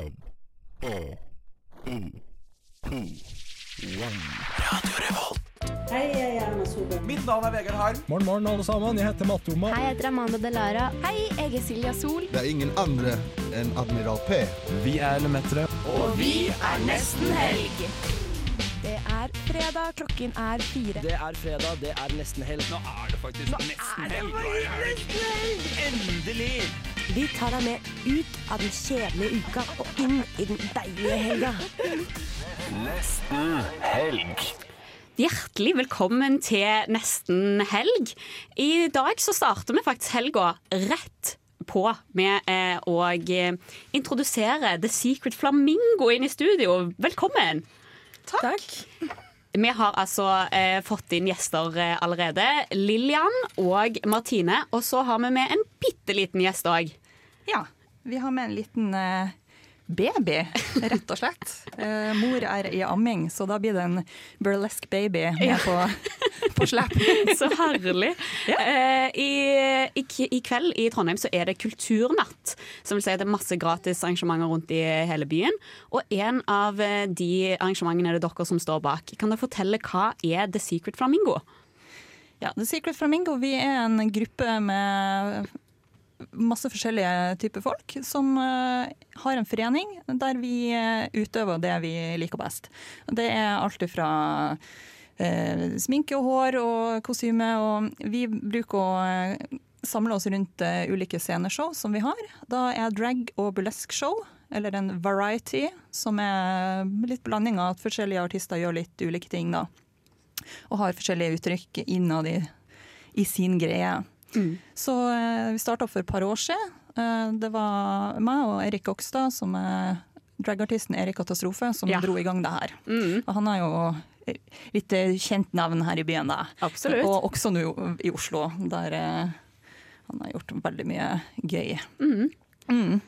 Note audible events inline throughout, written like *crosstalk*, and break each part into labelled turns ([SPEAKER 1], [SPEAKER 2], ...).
[SPEAKER 1] Fem, fire, tre, to, one.
[SPEAKER 2] Hei, jeg er Erna Solberg.
[SPEAKER 3] Mitt navn er Vegard Harm.
[SPEAKER 4] Morgen, morgen, alle sammen. Jeg heter Mattoma.
[SPEAKER 5] Hei, jeg heter Amanda Delara. Hei, jeg er Silja Sol.
[SPEAKER 1] Det er ingen andre enn Admiral P.
[SPEAKER 4] Vi er Lemetere.
[SPEAKER 5] Og vi er nesten helg. Det er fredag, klokken er fire.
[SPEAKER 6] Det er fredag, det er nesten helg. Nå er det faktisk nesten helg. Endelig!
[SPEAKER 5] Vi tar deg med ut av den kjedelige uka og inn i den deilige helga.
[SPEAKER 6] Nesten helg.
[SPEAKER 7] Hjertelig velkommen til nesten helg. I dag så starter vi faktisk helga rett på med eh, å eh, introdusere The Secret Flamingo inn i studio. Velkommen!
[SPEAKER 5] Takk.
[SPEAKER 7] Vi har altså eh, fått inn gjester eh, allerede. Lillian og Martine. Og så har vi med en bitte liten gjest òg.
[SPEAKER 8] Ja, vi har med en liten eh, baby, rett og slett. *laughs* Eh, mor er i amming, så da blir det en burlesque baby med på, *laughs* på slep.
[SPEAKER 7] Så herlig. Eh, i, i, I kveld i Trondheim så er det kulturnatt. Som vil si at det er masse gratis arrangementer rundt i hele byen. Og en av eh, de arrangementene er det dere som står bak. Kan dere fortelle hva er The Secret Flamingo?
[SPEAKER 8] Ja, The Secret Flamingo vi er en gruppe med masse forskjellige typer folk som eh, har en forening der vi eh, utøver det vi liker best. Det er alt fra eh, sminke og hår og kostyme, og vi bruker å samle oss rundt ulike sceneshow som vi har. Da er drag og burlesque-show, eller en variety, som er litt blanding av at forskjellige artister gjør litt ulike ting, da. Og har forskjellige uttrykk innad i, i sin greie. Så eh, vi starta for et par år siden. Eh, det var meg og Erik Okstad, som er dragartisten Erik Katastrofe, som
[SPEAKER 7] Ja.
[SPEAKER 8] dro i gang det her.
[SPEAKER 7] Mm,
[SPEAKER 8] Og han er jo eh, litt kjent navn her i byen, da.
[SPEAKER 7] absolutt.
[SPEAKER 8] Og også nå i Oslo, der han har gjort veldig mye gøy.
[SPEAKER 7] Mm.
[SPEAKER 8] Mm.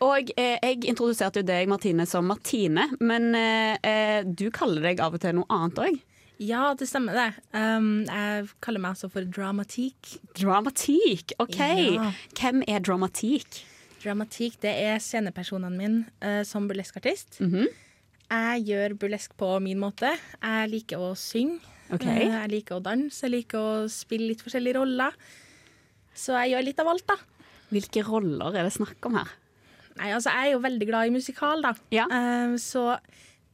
[SPEAKER 7] Og eh, jeg introduserte jo deg, Martine, som Martine. Men eh, du kaller deg av og til noe annet òg.
[SPEAKER 9] Ja, det stemmer det. Um, jeg kaller meg altså for dramatikk.
[SPEAKER 7] Dramatikk. OK.
[SPEAKER 9] Ja.
[SPEAKER 7] Hvem er Dramatikk?
[SPEAKER 9] Dramatikk det er scenepersonene mine uh, som burleskartist.
[SPEAKER 7] Mhm.
[SPEAKER 9] Jeg gjør burlesk på min måte. Jeg liker å synge.
[SPEAKER 7] Okay.
[SPEAKER 9] Uh, jeg liker å danse. Jeg liker å spille litt forskjellige roller. Så jeg gjør litt av alt, da.
[SPEAKER 7] Hvilke roller er det snakk om her?
[SPEAKER 9] Nei, altså, jeg er jo veldig glad i musikal, da.
[SPEAKER 7] Ja.
[SPEAKER 9] Uh, så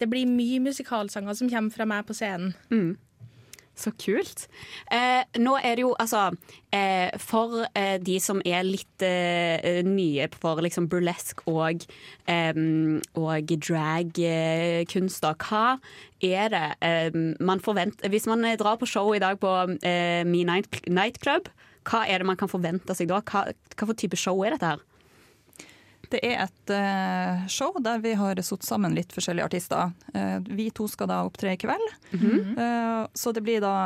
[SPEAKER 9] det blir mye musikalsanger som kommer fra meg på scenen.
[SPEAKER 7] Så kult. Eh, nå er det jo altså eh, For eh, de som er litt eh, nye for liksom burlesk og, eh, og dragkunst, da, hva er det eh, man forventer Hvis man eh, drar på show i dag på eh, Me Night, Nightclub, hva er det man kan forvente seg da? Hva, hva for type show er dette her?
[SPEAKER 8] Det er et eh, show der vi har satt sammen litt forskjellige artister. Eh, vi to skal da opptre i kveld. Eh, så det blir da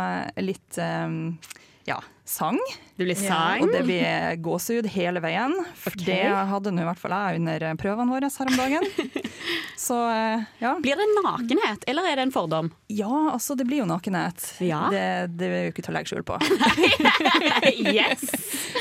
[SPEAKER 8] litt ja, sang.
[SPEAKER 7] Det blir
[SPEAKER 9] Ja,
[SPEAKER 7] sang.
[SPEAKER 8] Og det blir gåsehud hele veien. For
[SPEAKER 7] okay.
[SPEAKER 8] det hadde nå i hvert fall jeg under prøvene våre her om dagen. *laughs* Så eh, ja.
[SPEAKER 7] Blir det nakenhet, eller er det en fordom?
[SPEAKER 8] Ja, altså det blir jo nakenhet.
[SPEAKER 7] Ja.
[SPEAKER 8] Det, det er jo ikke til å legge skjul på. *laughs*
[SPEAKER 7] yes!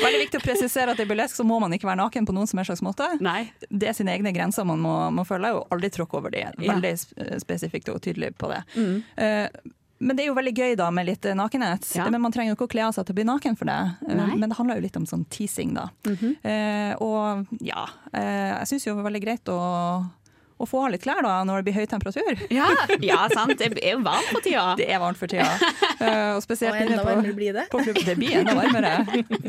[SPEAKER 8] Veldig viktig å presisere at i burlesk så må man ikke være naken på noen som helst slags måte.
[SPEAKER 7] Nei.
[SPEAKER 8] Det er sine egne grenser man må, må følge, og aldri tråkke over de. Veldig ja. spesifikt og tydelig på det.
[SPEAKER 7] Mm.
[SPEAKER 8] Eh, men det er jo veldig gøy da med litt eh, nakenhet.
[SPEAKER 7] Ja.
[SPEAKER 8] Men man trenger jo ikke å kle av seg til å bli naken for det. Eh,
[SPEAKER 7] Nei.
[SPEAKER 8] Men det handler jo litt om sånn teasing, da.
[SPEAKER 7] Mhm.
[SPEAKER 8] Eh, og ja, eh, jeg syns jo det var veldig greit å, å få av litt klær da når det blir høy temperatur.
[SPEAKER 7] Ja, *laughs* ja, sant. Det er jo varmt for tida.
[SPEAKER 8] Det er varmt for tida. Uh, og
[SPEAKER 9] Og
[SPEAKER 8] spesielt *laughs*
[SPEAKER 9] enda
[SPEAKER 8] inne
[SPEAKER 9] varmere blir det.
[SPEAKER 8] på klubb. Det blir enda varmere.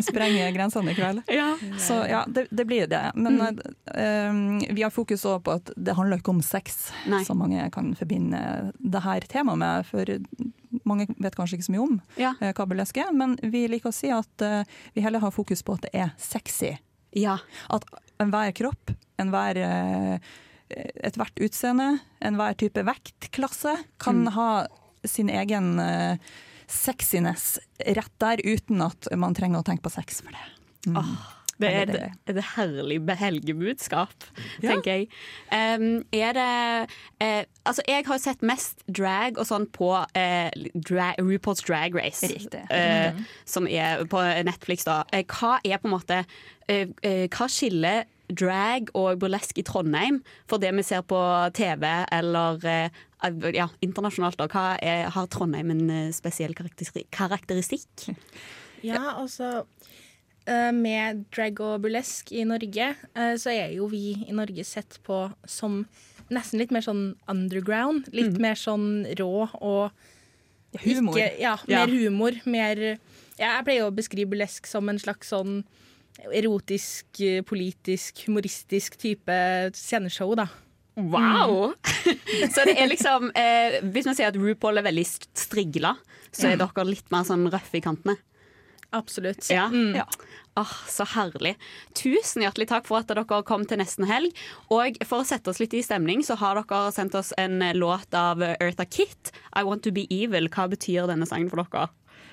[SPEAKER 8] Sprenger grensene i kveld.
[SPEAKER 7] Ja.
[SPEAKER 8] Så ja, det, det blir det. Men eh, vi har fokus også på at det handler ikke om sex,
[SPEAKER 7] Nei.
[SPEAKER 8] som mange kan forbinde det her temaet med. For mange vet kanskje ikke så mye om
[SPEAKER 7] Ja.
[SPEAKER 8] hva burlesk er, men vi liker å si at vi heller har fokus på at det er sexy.
[SPEAKER 7] ja.
[SPEAKER 8] At enhver kropp, enhver eh, ethvert utseende, enhver type vektklasse kan
[SPEAKER 7] Mm.
[SPEAKER 8] ha sin egen eh, sexiness rett der, uten at man trenger å tenke på sex for det. Mm.
[SPEAKER 7] Det er et,
[SPEAKER 8] et
[SPEAKER 7] er herlig helgebudskap,
[SPEAKER 8] Ja.
[SPEAKER 7] tenker jeg. Um, er det uh, Altså, jeg har sett mest drag og sånn på uh, drag, RuPaul's Drag Race.
[SPEAKER 8] Riktig.
[SPEAKER 7] eh, som er på Netflix, da. Eh, hva er på en måte eh, eh, Hva skiller drag og burlesk i Trondheim for det vi ser på TV eller eh, ja, internasjonalt? Da. Hva er, har Trondheim en eh, spesiell karakteristikk? *laughs*
[SPEAKER 9] Ja, altså eh, Med drag og burlesk i Norge, så er jo vi i Norge sett på som nesten litt mer sånn underground. Litt mer sånn rå og
[SPEAKER 8] Humor.
[SPEAKER 9] Ikke, ja,
[SPEAKER 7] Ja.
[SPEAKER 9] humor. Mer ja, Jeg pleier å beskrive burlesk som en slags sånn erotisk, eh, politisk, humoristisk type sceneshow, da.
[SPEAKER 7] Wow! *laughs* så det er liksom eh, Hvis man sier at RuPaul er veldig st- strigla, så er dere litt mer sånn røffe i kantene.
[SPEAKER 9] Absolutt.
[SPEAKER 7] Ja.
[SPEAKER 9] Mm.
[SPEAKER 7] ja. Oh, så herlig. Tusen hjertelig takk for at dere kom til nesten helg. Og for å sette oss litt i stemning, så har dere sendt oss en låt av Eartha Kitt. I Want To Be Evil. Hva betyr denne sangen for dere?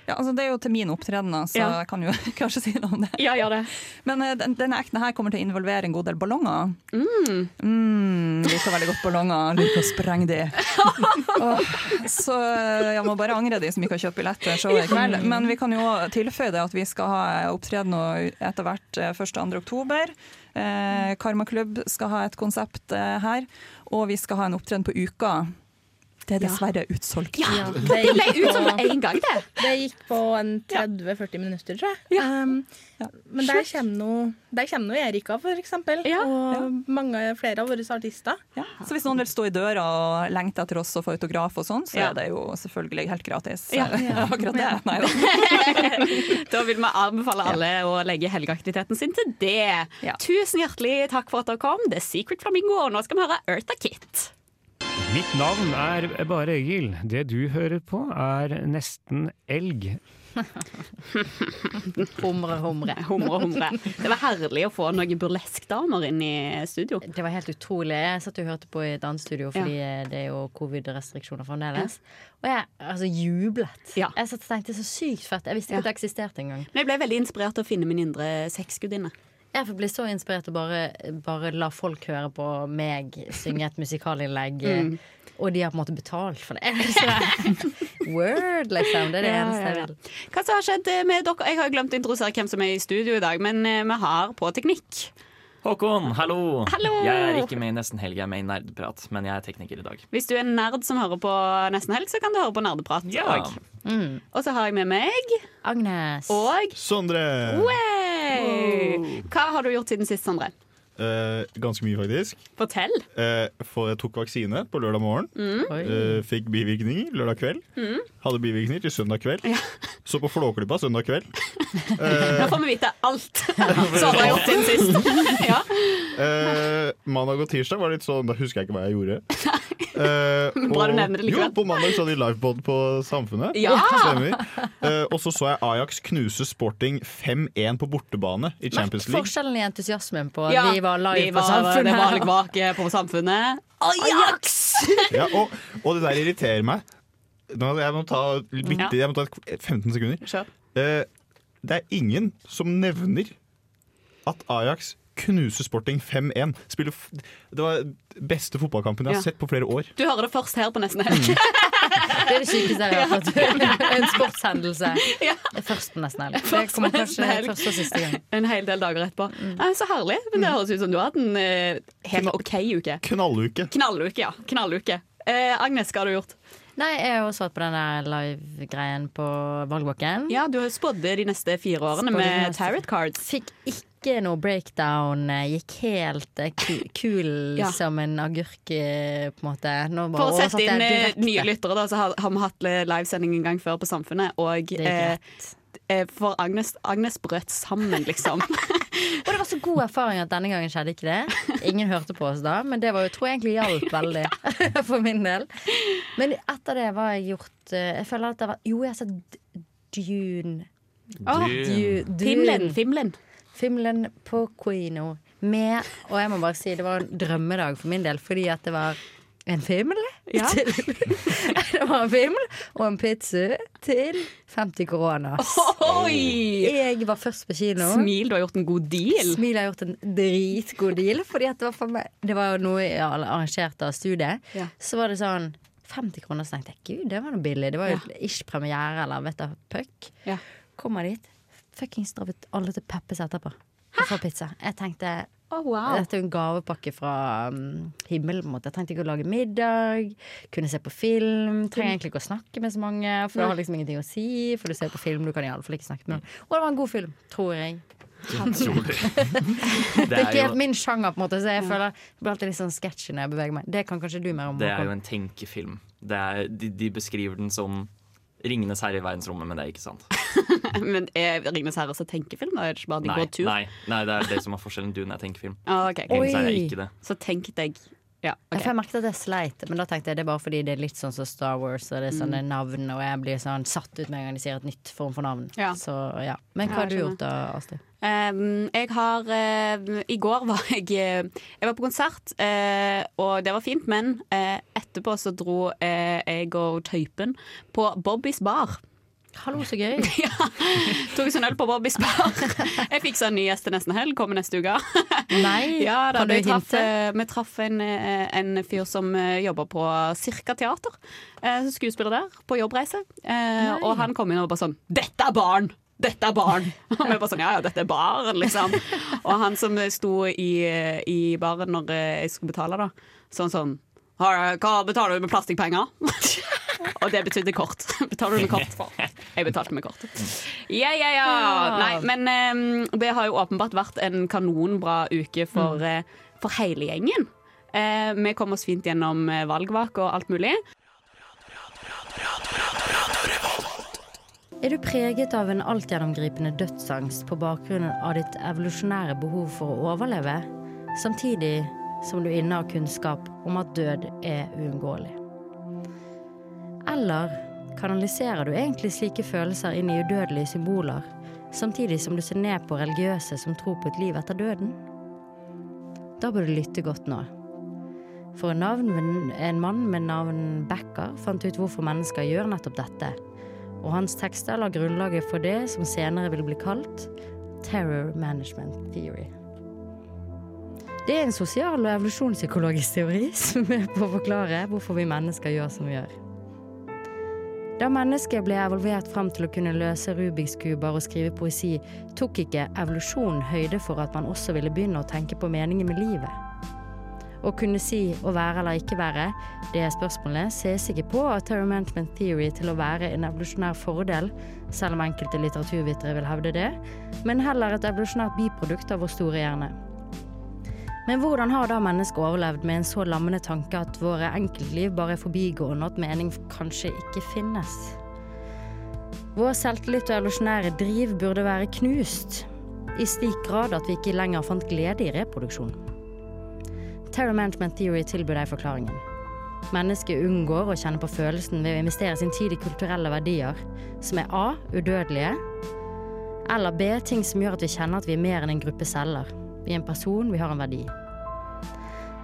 [SPEAKER 8] Ja, altså det er jo til min opptreden, så
[SPEAKER 7] Ja.
[SPEAKER 8] jeg kan jo *laughs* kanskje si noe om det.
[SPEAKER 7] Ja, gjør det.
[SPEAKER 8] Men eh, den, denne ekten her kommer til å involvere en god del ballonger. Mm. liker veldig godt ballonger. Liker å sprenge de. *laughs* Åh, så eh, jeg må bare angre de som ikke har kjøpt billett til showet i kveld. Men vi kan jo tilføye det at vi skal ha opptreden etter hvert 1. og 2. oktober. Eh, Karma Klubb skal ha et konsept eh, her, og vi skal ha en opptreden på Uka. Det er dessverre utsolgt.
[SPEAKER 9] Ja,
[SPEAKER 7] Det ble utsolgt med én gang, det.
[SPEAKER 9] Det gikk på en 30-40 minutter, tror jeg. Um, men der kommer, noe, der kommer noe Erika, for eksempel.
[SPEAKER 7] Ja,
[SPEAKER 9] og mange flere av våre artister.
[SPEAKER 8] Ja. Så hvis noen vil stå i døra og lengte etter oss og få autograf og sånn, så
[SPEAKER 7] Ja.
[SPEAKER 8] er det jo selvfølgelig helt gratis.
[SPEAKER 7] Ja. *laughs*
[SPEAKER 8] Akkurat det. Nei da. *laughs*
[SPEAKER 7] Da vil vi anbefale alle å legge helgeaktiviteten sin til det.
[SPEAKER 8] Ja.
[SPEAKER 7] Tusen hjertelig takk for at dere kom. Det er Secret Flamingo, og nå skal vi høre Eartha Kitt.
[SPEAKER 3] Mitt navn er bare Egil. Det du hører på er Nesten elg. *laughs*
[SPEAKER 10] Humre, humre.
[SPEAKER 7] Humre, humre. Det var herlig å få noen burleskdamer inn i studio.
[SPEAKER 10] Det var helt utrolig. Jeg satt og hørte på i et annet studio, fordi det er jo covid-restriksjoner fremdeles. Og jeg altså, jublet.
[SPEAKER 7] Ja.
[SPEAKER 10] Jeg satt og tenkte så sykt fett. Jeg visste ikke
[SPEAKER 7] Ja.
[SPEAKER 10] at det eksisterte engang.
[SPEAKER 7] Men jeg ble veldig inspirert til å finne min indre sexgudinne.
[SPEAKER 10] Jeg ble så inspirert og bare, bare la folk høre på meg synge et musikalinnlegg. *laughs*
[SPEAKER 7] Mm.
[SPEAKER 10] Og de har på en måte betalt for det. *laughs* Word, liksom. Det er det
[SPEAKER 7] Ja,
[SPEAKER 10] eneste jeg vil.
[SPEAKER 7] Hva som har skjedd med dere? Jeg har glemt å introdusere hvem som er i studio i dag, men eh, vi har på teknikk.
[SPEAKER 11] Håkon, hallo.
[SPEAKER 7] Hallo.
[SPEAKER 11] Jeg er ikke med i Nesten helg, jeg er med i Nerdprat, men jeg er tekniker i dag.
[SPEAKER 7] Hvis du er en nerd som hører på Nesten Helg, så kan du høre på Nerdeprat
[SPEAKER 11] Ja.
[SPEAKER 7] Mm. Og så har jeg med meg
[SPEAKER 10] Agnes.
[SPEAKER 7] og
[SPEAKER 1] Sondre.
[SPEAKER 7] Wow. Hva har du gjort siden sist, Sondre?
[SPEAKER 1] Eh, ganske mye, faktisk.
[SPEAKER 7] Fortell.
[SPEAKER 1] Eh, for jeg tok vaksine på lørdag morgen.
[SPEAKER 10] Mm.
[SPEAKER 1] Eh, fikk bivirkninger lørdag kveld. Hadde bivirkninger til søndag kveld. Så på Flåklypa søndag kveld. *laughs* Eh,
[SPEAKER 7] Nå får vi vite alt *laughs* som har gjort siden sist. ja. *laughs*
[SPEAKER 1] eh, mandag og tirsdag var litt sånn Da husker jeg ikke hva jeg gjorde. Eh,
[SPEAKER 7] Bra du nevner det likevel.
[SPEAKER 1] Jo, på mandag så hadde de livepod på Samfunnet.
[SPEAKER 7] Ja!
[SPEAKER 1] Eh, og så så jeg Ajax knuse Sporting 5-1 på bortebane i Champions League.
[SPEAKER 10] Forskjellen i entusiasmen på
[SPEAKER 7] Ja,
[SPEAKER 10] vi var live
[SPEAKER 7] vi
[SPEAKER 10] på
[SPEAKER 7] var-
[SPEAKER 10] Samfunnet.
[SPEAKER 7] Det var tilbake på Samfunnet. Ajax! *laughs*
[SPEAKER 1] Ja, og, og det der irriterer meg. Nå, jeg, må ta, bitte, jeg må ta 15 sekunder. Eh, det er ingen som nevner at Ajax knuser Sporting 5-1. Det var beste fotballkampen jeg har
[SPEAKER 7] Ja.
[SPEAKER 1] sett på flere år.
[SPEAKER 7] Du hører det først her på Nesten Helg.
[SPEAKER 10] Det er det sykeste jeg har hørt. *laughs* En sportshendelse.
[SPEAKER 7] Ja.
[SPEAKER 10] Først på nesten helg. Det kommer kanskje første og siste gang. *laughs*
[SPEAKER 7] En hel del dager etterpå. Nei, så herlig. Men det høres ut som du har hatt en eh, helt OK uke.
[SPEAKER 1] Knalluke.
[SPEAKER 7] Knalluke, ja. Knalluke. Eh, Agnes, hva har du gjort?
[SPEAKER 10] Nei, jeg har også vært på den der live-greien på valgbakken.
[SPEAKER 7] Ja, Du har spådd de neste fire årene
[SPEAKER 10] Spådde
[SPEAKER 7] med
[SPEAKER 10] neste-
[SPEAKER 7] tarot cards.
[SPEAKER 10] Fikk ikke noe breakdown. eh, Gikk helt eh, kul
[SPEAKER 7] Ja.
[SPEAKER 10] som en agurk, eh, på en måte. Nå bare
[SPEAKER 7] For å sette inn nye lyttere, da, så har, har vi hatt livesending en gang før på Samfunnet. Og eh, for Agnes, Agnes brøt sammen, liksom. *laughs*
[SPEAKER 10] Og det var så god erfaring at denne gangen skjedde ikke det. Ingen hørte på oss da, men det var jo, tror jeg egentlig hjalp veldig *laughs* for min del. Men etter det var jeg gjort Jeg føler at det var Jo, jeg har sett Dune. Dune.
[SPEAKER 7] Oh,
[SPEAKER 10] Dune. Dune.
[SPEAKER 7] Finland, Finland.
[SPEAKER 10] Filmen på Quino med Og jeg må bare si det var en drømmedag for min del, fordi at det var en fimmel
[SPEAKER 7] Ja. *laughs*
[SPEAKER 10] Til, det var en fimmel og en pizza til 50 koronas. Jeg var først på kino.
[SPEAKER 7] Smil, du har gjort en god deal.
[SPEAKER 10] Smil har gjort en dritgod deal, fordi det var meg Det var noe ja, arrangert av studiet.
[SPEAKER 7] Ja.
[SPEAKER 10] Så var det sånn 50 kroner, så tenkte jeg gud, det var noe billig. Det var jo ish premiere, eller vet du, puck.
[SPEAKER 7] Ja.
[SPEAKER 10] Kommer dit. Fuckings dratt alle til Peppes etterpå. For pizza. Jeg tenkte
[SPEAKER 7] Oh, wow.
[SPEAKER 10] Dette er en gavepakke fra um, himmelen. på en måte Jeg trengte ikke å lage middag, kunne se på film. Trenger egentlig ikke å snakke med så mange, for det har liksom ingenting å si. For du ser på film, du kan iallfall ikke snakke med noen. Og det var en god film, tror jeg.
[SPEAKER 11] Utrolig. *laughs*
[SPEAKER 10] Det er ikke helt min sjanger, på en måte så jeg føler jeg blir alltid litt sånn sketchy når jeg beveger meg. Det kan kanskje du mer om.
[SPEAKER 11] Det er jo en tenkefilm. Det er, de, de beskriver den som Ringenes herre i verdensrommet, men det er ikke sant. *laughs*
[SPEAKER 7] Men er Ringenes herre også tenkefilm? Da er det ikke bare de
[SPEAKER 11] Nei,
[SPEAKER 7] går tur?
[SPEAKER 11] nei, nei, det er det som er forskjellen. Dune er tenkefilm.
[SPEAKER 7] Ah,
[SPEAKER 11] okay. Er ikke det.
[SPEAKER 7] Så tenk deg ja,
[SPEAKER 10] okay. jeg merket at jeg sleit, men da tenkte jeg det er bare fordi det er litt sånn som Star Wars, og det er sånne
[SPEAKER 7] Mm.
[SPEAKER 10] navn, og jeg blir sånn satt ut med en gang de sier et nytt form for navn.
[SPEAKER 7] Ja.
[SPEAKER 10] Så ja. Men
[SPEAKER 7] Ja,
[SPEAKER 10] hva har du gjort da, Astrid?
[SPEAKER 7] Um, jeg har uh, I går var jeg eh, Jeg var på konsert, uh, og det var fint, men uh, etterpå så dro jeg og Tøypen på Bobbys bar.
[SPEAKER 10] Hallo, så gøy. *laughs*
[SPEAKER 7] ja, Tok sånn øl på Bobbys bar. *laughs* Jeg fiksa en ny gjest til nesten helg, kommer neste uke.
[SPEAKER 10] Nei, *laughs*
[SPEAKER 7] Ja, da,
[SPEAKER 10] kan du
[SPEAKER 7] vi traff,
[SPEAKER 10] hinte?
[SPEAKER 7] eh, vi traff en, eh, en fyr som eh, jobber på Cirka Teater. Skuespiller der, på jobbreise. Nei. og han kom inn og bare sånn 'Dette er barn!' Dette er barn! Og vi bare sånn, ja, ja, dette er barn, liksom. Og han som sto i, i baren når jeg skulle betale, da, sånn sånn Hva betaler du med plastikkpenger? *laughs* Og det betydde kort. *laughs* Betaler du med kort? Jeg betalte med kort. Ja, ja, ja. Nei, men um, det har jo åpenbart vært en kanonbra uke for, uh, for hele gjengen. Uh, vi kom oss fint gjennom valgvak og alt mulig.
[SPEAKER 10] Er du preget av en altgjennomgripende dødsangst på bakgrunn av ditt evolusjonære behov for å overleve, samtidig som du innehar kunnskap om at død er uunngåelig? Eller kanaliserer du egentlig slike følelser inn i udødelige symboler, samtidig som du ser ned på religiøse som tror på et liv etter døden? Da bør du lytte godt nå. For en, navn, en mann med navn Becker fant ut hvorfor mennesker gjør nettopp dette og hans tekster la grunnlaget for det som senere vil bli kalt Terror Management Theory. Det er en sosial og evolusjonspsykologisk teori *laughs* som er på å forklare hvorfor vi mennesker gjør som vi gjør. Da mennesket ble evolvert fram til å kunne løse Rubiks kuber og skrive poesi, tok ikke evolusjonen høyde for at man også ville begynne å tenke på meningen med livet. Å kunne si å være eller ikke være, det spørsmålet, ses ikke på av Management Theory til å være en evolusjonær fordel, selv om enkelte litteraturvitere vil hevde det, men heller et evolusjonært biprodukt av vår store hjerne. Men hvordan har da mennesket overlevd med en så lammende tanke at våre enkeltliv bare er forbigående, og at mening kanskje ikke finnes? Vår selvtillit og evolusjonære driv burde være knust, i slik grad at vi ikke lenger fant glede i reproduksjon. Terror Management Theory tilbyr deg forklaringen. Mennesket unngår å kjenne på følelsen ved å investere sin tid i kulturelle verdier, som er A. udødelige, eller B. ting som gjør at vi kjenner at vi er mer enn en gruppe celler. Vi er en person, vi har en verdi.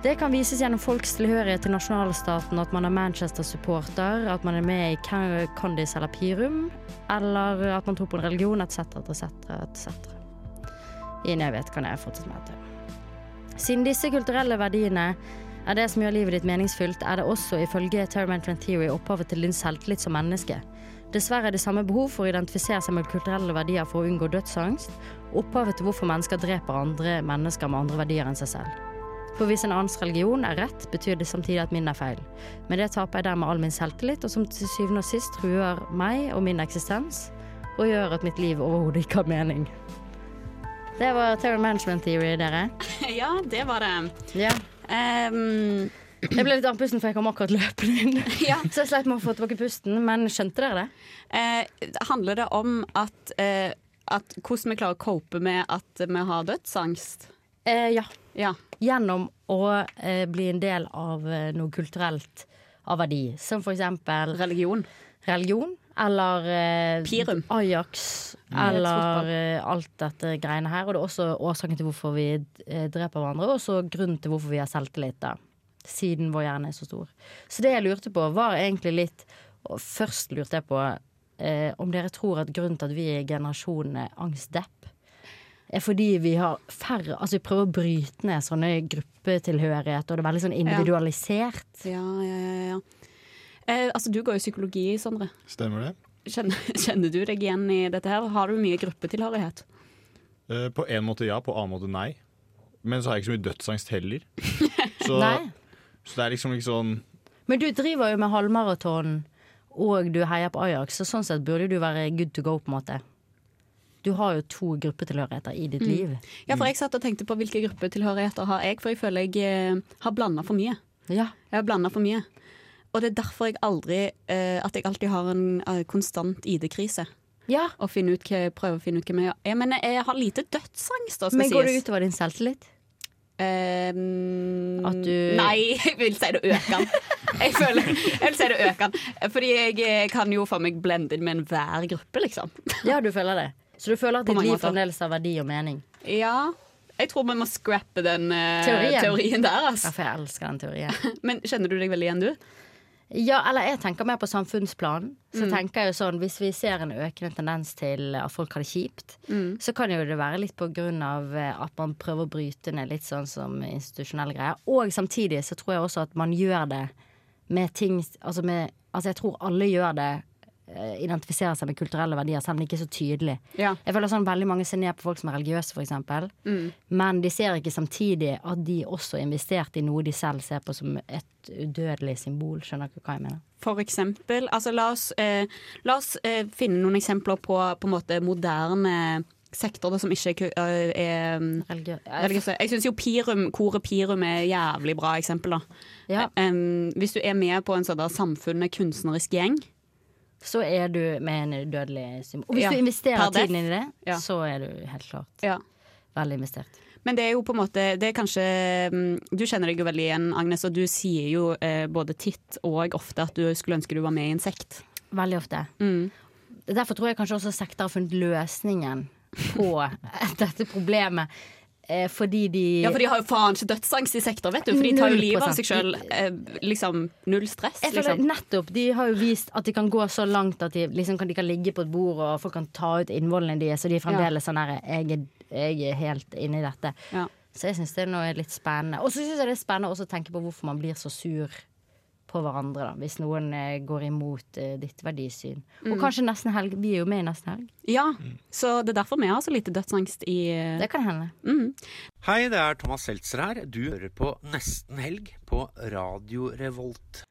[SPEAKER 10] Det kan vises gjennom folks tilhørighet til nasjonalstaten, at man er Manchester-supporter, at man er med i Ca- eller Pirum, eller at man tror på en religion, etc., etc., etc. I jeg evighet kan jeg fortsette med dette. Siden disse kulturelle verdiene er det som gjør livet ditt meningsfylt, er det også ifølge Terry Management Theory opphavet til din selvtillit som menneske. Dessverre er det samme behov for å identifisere seg med kulturelle verdier for å unngå dødsangst, opphavet til hvorfor mennesker dreper andre mennesker med andre verdier enn seg selv. For hvis en annens religion er rett, betyr det samtidig at min er feil. Med det taper jeg dermed all min selvtillit, og som til syvende og sist truer meg og min eksistens, og gjør at mitt liv overhodet ikke har mening. Det var Terror Management Theory, dere. *laughs*
[SPEAKER 7] ja, det var det.
[SPEAKER 10] Ja.
[SPEAKER 7] Um,
[SPEAKER 10] Jeg ble litt andpusten, for jeg kom akkurat løpende inn. *laughs* Så jeg sleit med å få tilbake pusten, men skjønte dere det?
[SPEAKER 7] Eh, handler det om at, eh, at hvordan vi klarer å cope med at vi har dødsangst?
[SPEAKER 10] Eh, ja.
[SPEAKER 7] Ja.
[SPEAKER 10] Gjennom å eh, bli en del av eh, noe kulturelt av verdi. Som for eksempel
[SPEAKER 7] Religion.
[SPEAKER 10] Religion. Eller eh,
[SPEAKER 7] Pirum.
[SPEAKER 10] Ajax.
[SPEAKER 7] Mm.
[SPEAKER 10] Eller eh, alt dette greiene her. Og det er også årsaken til hvorfor vi eh, dreper hverandre, og også grunnen til hvorfor vi har selvtillit. da Siden vår hjerne er så stor. Så det jeg lurte på, var egentlig litt først lurte jeg på eh, om dere tror at grunnen til at vi er generasjonen angstdepp, er fordi vi har færre Altså vi prøver å bryte ned sånne gruppetilhørighet, og det er veldig sånn individualisert.
[SPEAKER 7] Ja, ja, ja. ja. Eh, altså, du går jo psykologi, Sondre.
[SPEAKER 1] Stemmer det?
[SPEAKER 7] Kjenner, *laughs* kjenner du deg igjen i dette her? Har du mye gruppetilhørighet?
[SPEAKER 1] Eh, På en måte ja, på en annen måte nei. Men så har jeg ikke så mye dødsangst heller. *laughs* Så, så det er liksom ikke sånn
[SPEAKER 10] Men du driver jo med halvmaraton, og du heier på Ajax, så sånn sett burde du være good to go, på en måte. Du har jo to gruppetilhørigheter i ditt
[SPEAKER 7] Mm.
[SPEAKER 10] liv.
[SPEAKER 7] Ja, for jeg satt og tenkte på hvilke gruppetilhørigheter har jeg, for jeg føler jeg eh, har blanda for mye.
[SPEAKER 10] Ja.
[SPEAKER 7] Jeg har blanda for mye. Og det er derfor jeg aldri eh, At jeg alltid har en eh, konstant ID-krise.
[SPEAKER 10] Ja.
[SPEAKER 7] Og hva, prøver å finne ut hvem jeg er. Jeg, jeg har lite dødsangst, da, skal
[SPEAKER 10] Men går det utover din selvtillit?
[SPEAKER 7] Ehm,
[SPEAKER 10] At du-
[SPEAKER 7] Nei, *laughs* jeg vil si det øker den. Jeg, føler, jeg vil si det øker den. Fordi jeg eh, kan jo for meg blende inn med enhver gruppe, liksom.
[SPEAKER 10] Ja, du føler det. Så du føler at ditt liv fremdeles har verdi og mening?
[SPEAKER 7] Ja. Jeg tror vi må scrappe den uh,
[SPEAKER 10] Teorien.
[SPEAKER 7] teorien der.
[SPEAKER 10] Ja,
[SPEAKER 7] Altså.
[SPEAKER 10] for jeg elsker den teorien. *laughs*
[SPEAKER 7] Men kjenner du deg veldig igjen, du?
[SPEAKER 10] Ja, eller jeg tenker mer på samfunnsplan. Så
[SPEAKER 7] Mm.
[SPEAKER 10] tenker jeg jo sånn, Hvis vi ser en økende tendens til at folk har det kjipt,
[SPEAKER 7] Mm.
[SPEAKER 10] så kan jo det være litt på grunn av eh, at man prøver å bryte ned litt sånn som institusjonelle greier. Og samtidig så tror jeg også at man gjør det med ting Altså, med, altså jeg tror alle gjør det Identifiserer seg med kulturelle verdier, selv om det ikke er så tydelig.
[SPEAKER 7] Ja.
[SPEAKER 10] Jeg føler sånn Veldig mange ser ned på folk som er religiøse, f.eks.
[SPEAKER 7] Mm.
[SPEAKER 10] Men de ser ikke samtidig at de også har investert i noe de selv ser på som et udødelig symbol. Skjønner dere hva jeg mener?
[SPEAKER 7] For eksempel. Altså, la oss, eh, la oss eh, finne noen eksempler på, på en måte moderne sektorer som ikke er eh, er religiøse. Jeg syns jo Pirum, koret Pirum er et jævlig bra eksempel. da.
[SPEAKER 10] Ja.
[SPEAKER 7] Em, hvis du er med på en sånn der samfunnet kunstnerisk gjeng,
[SPEAKER 10] så er du med en udødelig symbol. Og hvis
[SPEAKER 7] Ja,
[SPEAKER 10] du investerer tiden inn i det,
[SPEAKER 7] Ja.
[SPEAKER 10] så er du helt klart
[SPEAKER 7] Ja.
[SPEAKER 10] veldig investert.
[SPEAKER 7] Men det er jo på en måte det er kanskje, mm, Du kjenner deg jo veldig igjen, Agnes, og du sier jo eh, både titt og ofte at du skulle ønske du var med i en sekt.
[SPEAKER 10] Veldig ofte.
[SPEAKER 7] Mm.
[SPEAKER 10] Derfor tror jeg kanskje også sekter har funnet løsningen på *laughs* dette problemet. Eh, fordi de
[SPEAKER 7] Ja, for de har jo faen ikke dødsangst i sektor, vet du. For de tar jo livet av seg sjøl. Eh, liksom null stress,
[SPEAKER 10] Jeg føler
[SPEAKER 7] liksom.
[SPEAKER 10] nettopp, De har jo vist at de kan gå så langt at de, liksom kan, de kan ligge på et bord og folk kan ta ut innvollene deres, og de er fremdeles sånn herre jeg, jeg er helt inne i dette.
[SPEAKER 7] Ja.
[SPEAKER 10] Så jeg syns det er noe litt spennende. Og så syns jeg det er spennende å tenke på hvorfor man blir så sur på hverandre, da, hvis noen eh, går imot eh, ditt verdisyn. Og
[SPEAKER 7] Mm.
[SPEAKER 10] kanskje Nesten Helg. Vi er jo med i Nesten Helg.
[SPEAKER 7] Ja, så det er derfor vi har så lite dødsangst i eh,
[SPEAKER 10] Det kan hende.
[SPEAKER 7] mm.
[SPEAKER 12] Hei, det er Thomas Seltzer her. Du hører på Nesten Helg på Radio Revolt.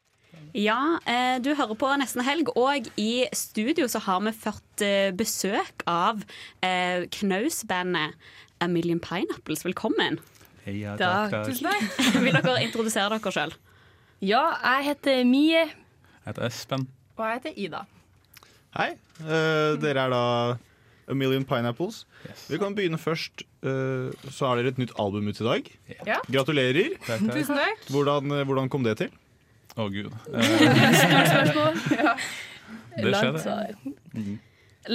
[SPEAKER 7] Ja, eh, du hører på Nesten Helg, og i studio så har vi fått besøk av eh, Knaus-bandet A Million Pineapples. Velkommen.
[SPEAKER 13] Heia,
[SPEAKER 14] Takk,
[SPEAKER 13] takk,
[SPEAKER 14] tusen
[SPEAKER 13] takk. *laughs*
[SPEAKER 7] Vil dere introdusere dere sjøl?
[SPEAKER 14] Ja, jeg heter Mie.
[SPEAKER 13] Jeg heter Espen.
[SPEAKER 14] Og jeg heter Ida.
[SPEAKER 1] Hei, Uh, dere er da A Million Pineapples. Vi kan begynne først. Uh, så har dere et nytt album ut i dag.
[SPEAKER 14] Ja.
[SPEAKER 1] Gratulerer.
[SPEAKER 13] Takk, takk.
[SPEAKER 14] Tusen takk.
[SPEAKER 1] Hvordan, eh, hvordan kom det til?
[SPEAKER 13] Å, gud.
[SPEAKER 14] Stort *laughs* spørsmål. Ja.
[SPEAKER 13] Det
[SPEAKER 14] Langt
[SPEAKER 13] skjedde. Mm.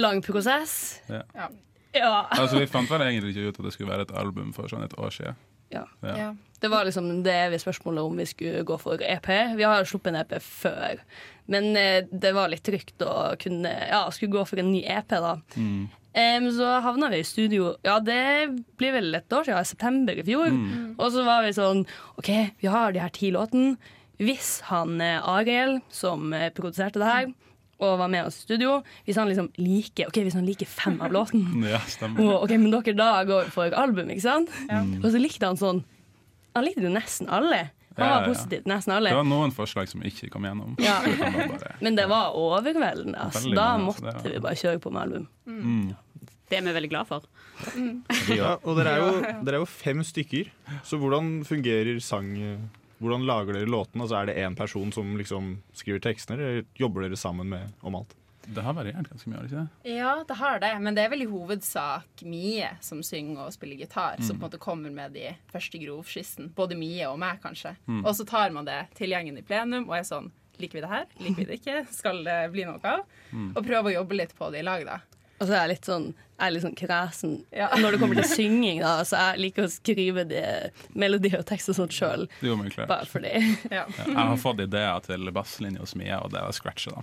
[SPEAKER 14] Lang prosess.
[SPEAKER 13] Ja.
[SPEAKER 14] Ja. ja.
[SPEAKER 13] Altså, vi fant vel egentlig ikke ut at det skulle være et album for sånn et år siden.
[SPEAKER 14] Ja.
[SPEAKER 13] Ja.
[SPEAKER 14] Det var liksom det evige spørsmålet om vi skulle gå for EP. Vi har sluppet en EP før, men eh, det var litt trygt å kunne Ja, skulle gå for en ny EP, da.
[SPEAKER 13] Mm.
[SPEAKER 14] Um, så havna vi i studio Ja, det blir vel et år siden, i september i fjor.
[SPEAKER 13] Mm.
[SPEAKER 14] Og så var vi sånn OK, vi har de her ti låtene. Hvis han eh, Ariel, som eh, produserte det her, og var med oss i studio Hvis han liksom liker Ok, hvis han liker fem av låten, *laughs*
[SPEAKER 13] Ja, stemmer.
[SPEAKER 14] og, ok, men dere da går for album, ikke sant?
[SPEAKER 13] Ja.
[SPEAKER 14] Og så likte han sånn Han likte jo nesten alle. Han
[SPEAKER 13] Ja,
[SPEAKER 14] var positiv til nesten alle.
[SPEAKER 13] Det var noen forslag som ikke kom gjennom.
[SPEAKER 14] Ja. Men det var overveldende. Altså. Da måtte
[SPEAKER 13] det ja.
[SPEAKER 14] vi bare kjøre på med album.
[SPEAKER 13] mm.
[SPEAKER 7] Det er vi veldig glad for.
[SPEAKER 1] Ja, og dere er, jo, dere er jo fem stykker. Så hvordan fungerer sang Hvordan lager dere låten? Altså, er det én person som liksom skriver tekstene, eller jobber dere sammen med, om alt?
[SPEAKER 13] Det har variert ganske mye, ikke det?
[SPEAKER 15] Ja, det har det, men det er vel i hovedsak Mie som synger og spiller gitar, som
[SPEAKER 13] Mm.
[SPEAKER 15] på en måte kommer med de første grovskissen. Både Mie og meg, kanskje.
[SPEAKER 13] Mm.
[SPEAKER 15] Og så tar man det til gjengen i plenum og er sånn Liker vi det her? Liker vi det ikke? Skal det bli noe av?
[SPEAKER 14] Mm.
[SPEAKER 15] Og prøve å jobbe litt på det i lag, da.
[SPEAKER 14] Og så er jeg litt sånn, jeg er litt sånn kresen når det kommer til synging. da Så jeg liker å skrive de melodier og tekst og sånt sjøl.
[SPEAKER 13] Men.
[SPEAKER 14] Bare fordi. *laughs*
[SPEAKER 15] Ja.
[SPEAKER 13] Ja, jeg har fått ideer til basslinje hos Mia, og det er å scratche, da.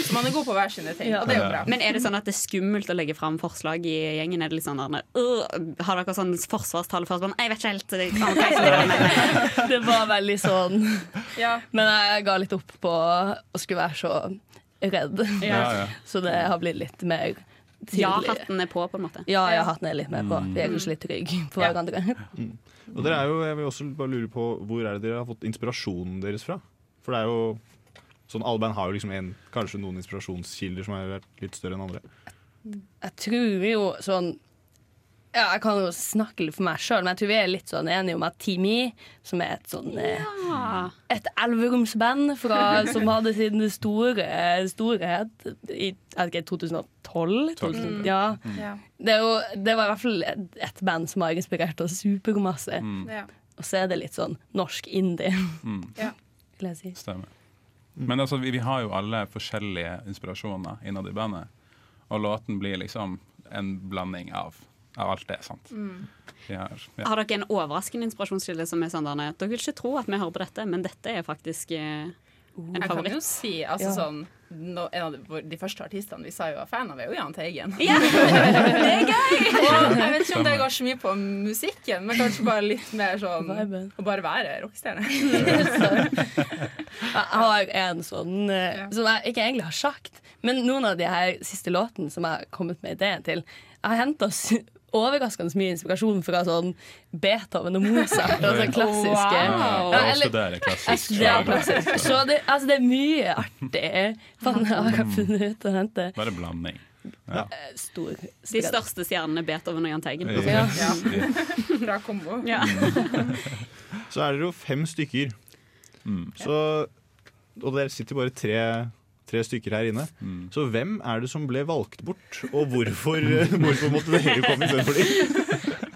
[SPEAKER 15] Så man er god på hver sine ting, og det er jo bra.
[SPEAKER 7] Men er det sånn at det er skummelt å legge fram forslag i gjengen? Er det litt sånn der, «Øh, Har dere sånn forsvarstale først? Sånn, Jeg vet ikke helt Det. *laughs*
[SPEAKER 14] Det var veldig sånn.
[SPEAKER 15] Ja.
[SPEAKER 14] Men jeg ga litt opp på å skulle være så redd. *laughs* Så det har blitt litt mer
[SPEAKER 7] Ja-hatten er på, på en måte.
[SPEAKER 14] Ja, ja, hatten er litt mer på. Vi er kanskje litt trygge på hverandre.
[SPEAKER 1] Mm. Og dere er jo, jeg vil også bare lure på Hvor er det dere har fått inspirasjonen deres fra? For det er jo sånn Alle band har jo liksom en, kanskje noen inspirasjonskilder som har vært litt større enn andre.
[SPEAKER 14] Jeg tror jo sånn ja, Jeg kan jo snakke litt for meg sjøl, men jeg tror vi er litt sånn enige om at Team E, som er et sånn ja. Et elveromsband fra- som hadde sin store storhet i jeg vet ikke, 2012? 2000, ja.
[SPEAKER 15] Ja.
[SPEAKER 14] Det, er jo, det var i hvert fall et, et band som har inspirert oss supermasse.
[SPEAKER 13] Mm.
[SPEAKER 15] Ja.
[SPEAKER 14] Og så er det litt sånn norsk indie,
[SPEAKER 13] Mm.
[SPEAKER 14] Vil jeg si.
[SPEAKER 13] Stemmer. Men altså, vi, vi har jo alle forskjellige inspirasjoner innad i bandet. Og låten blir liksom en blanding av, av alt det. sant?
[SPEAKER 7] Mm.
[SPEAKER 13] Vi har, ja.
[SPEAKER 7] Har dere en overraskende inspirasjonskilde som er sånn Dere vil ikke tro at vi hører på dette, men dette er faktisk eh, en
[SPEAKER 15] Jeg kan
[SPEAKER 7] favoritt.
[SPEAKER 15] jo si altså
[SPEAKER 7] Ja.
[SPEAKER 15] sånn no, En av de, de første artistene vi sa jo var fan av, er jo Jahn Teigen.
[SPEAKER 7] Ja, *laughs* det er gøy!
[SPEAKER 15] Og jeg vet ikke om det går så mye på musikken, men kanskje bare litt mer sånn å bare være rockestjerne. *laughs*
[SPEAKER 14] Jeg har en sånn eh, som jeg ikke egentlig har sagt, men noen av de her siste låtene som jeg har kommet med ideen til, jeg har henta overraskende mye inspirasjon fra sånn Beethoven og Mozart. Og sånn klassiske
[SPEAKER 13] Wow.
[SPEAKER 14] Ja, eller,
[SPEAKER 13] det er klassisk.
[SPEAKER 14] Jeg studerer klassisk. Så det, altså, det er mye artig fan, jeg har funnet ut å hente.
[SPEAKER 13] Bare blanding. Ja.
[SPEAKER 14] Stor
[SPEAKER 7] De største stjernene Beethoven og Jahn Teigen.
[SPEAKER 13] Ja.
[SPEAKER 15] Bra kombo.
[SPEAKER 7] Ja. *laughs*
[SPEAKER 1] Så er dere jo fem stykker. Så, og dere sitter bare tre, tre stykker her inne. Så hvem er det som ble valgt bort, og hvorfor, *laughs* hvorfor måtte dere komme istedenfor dem?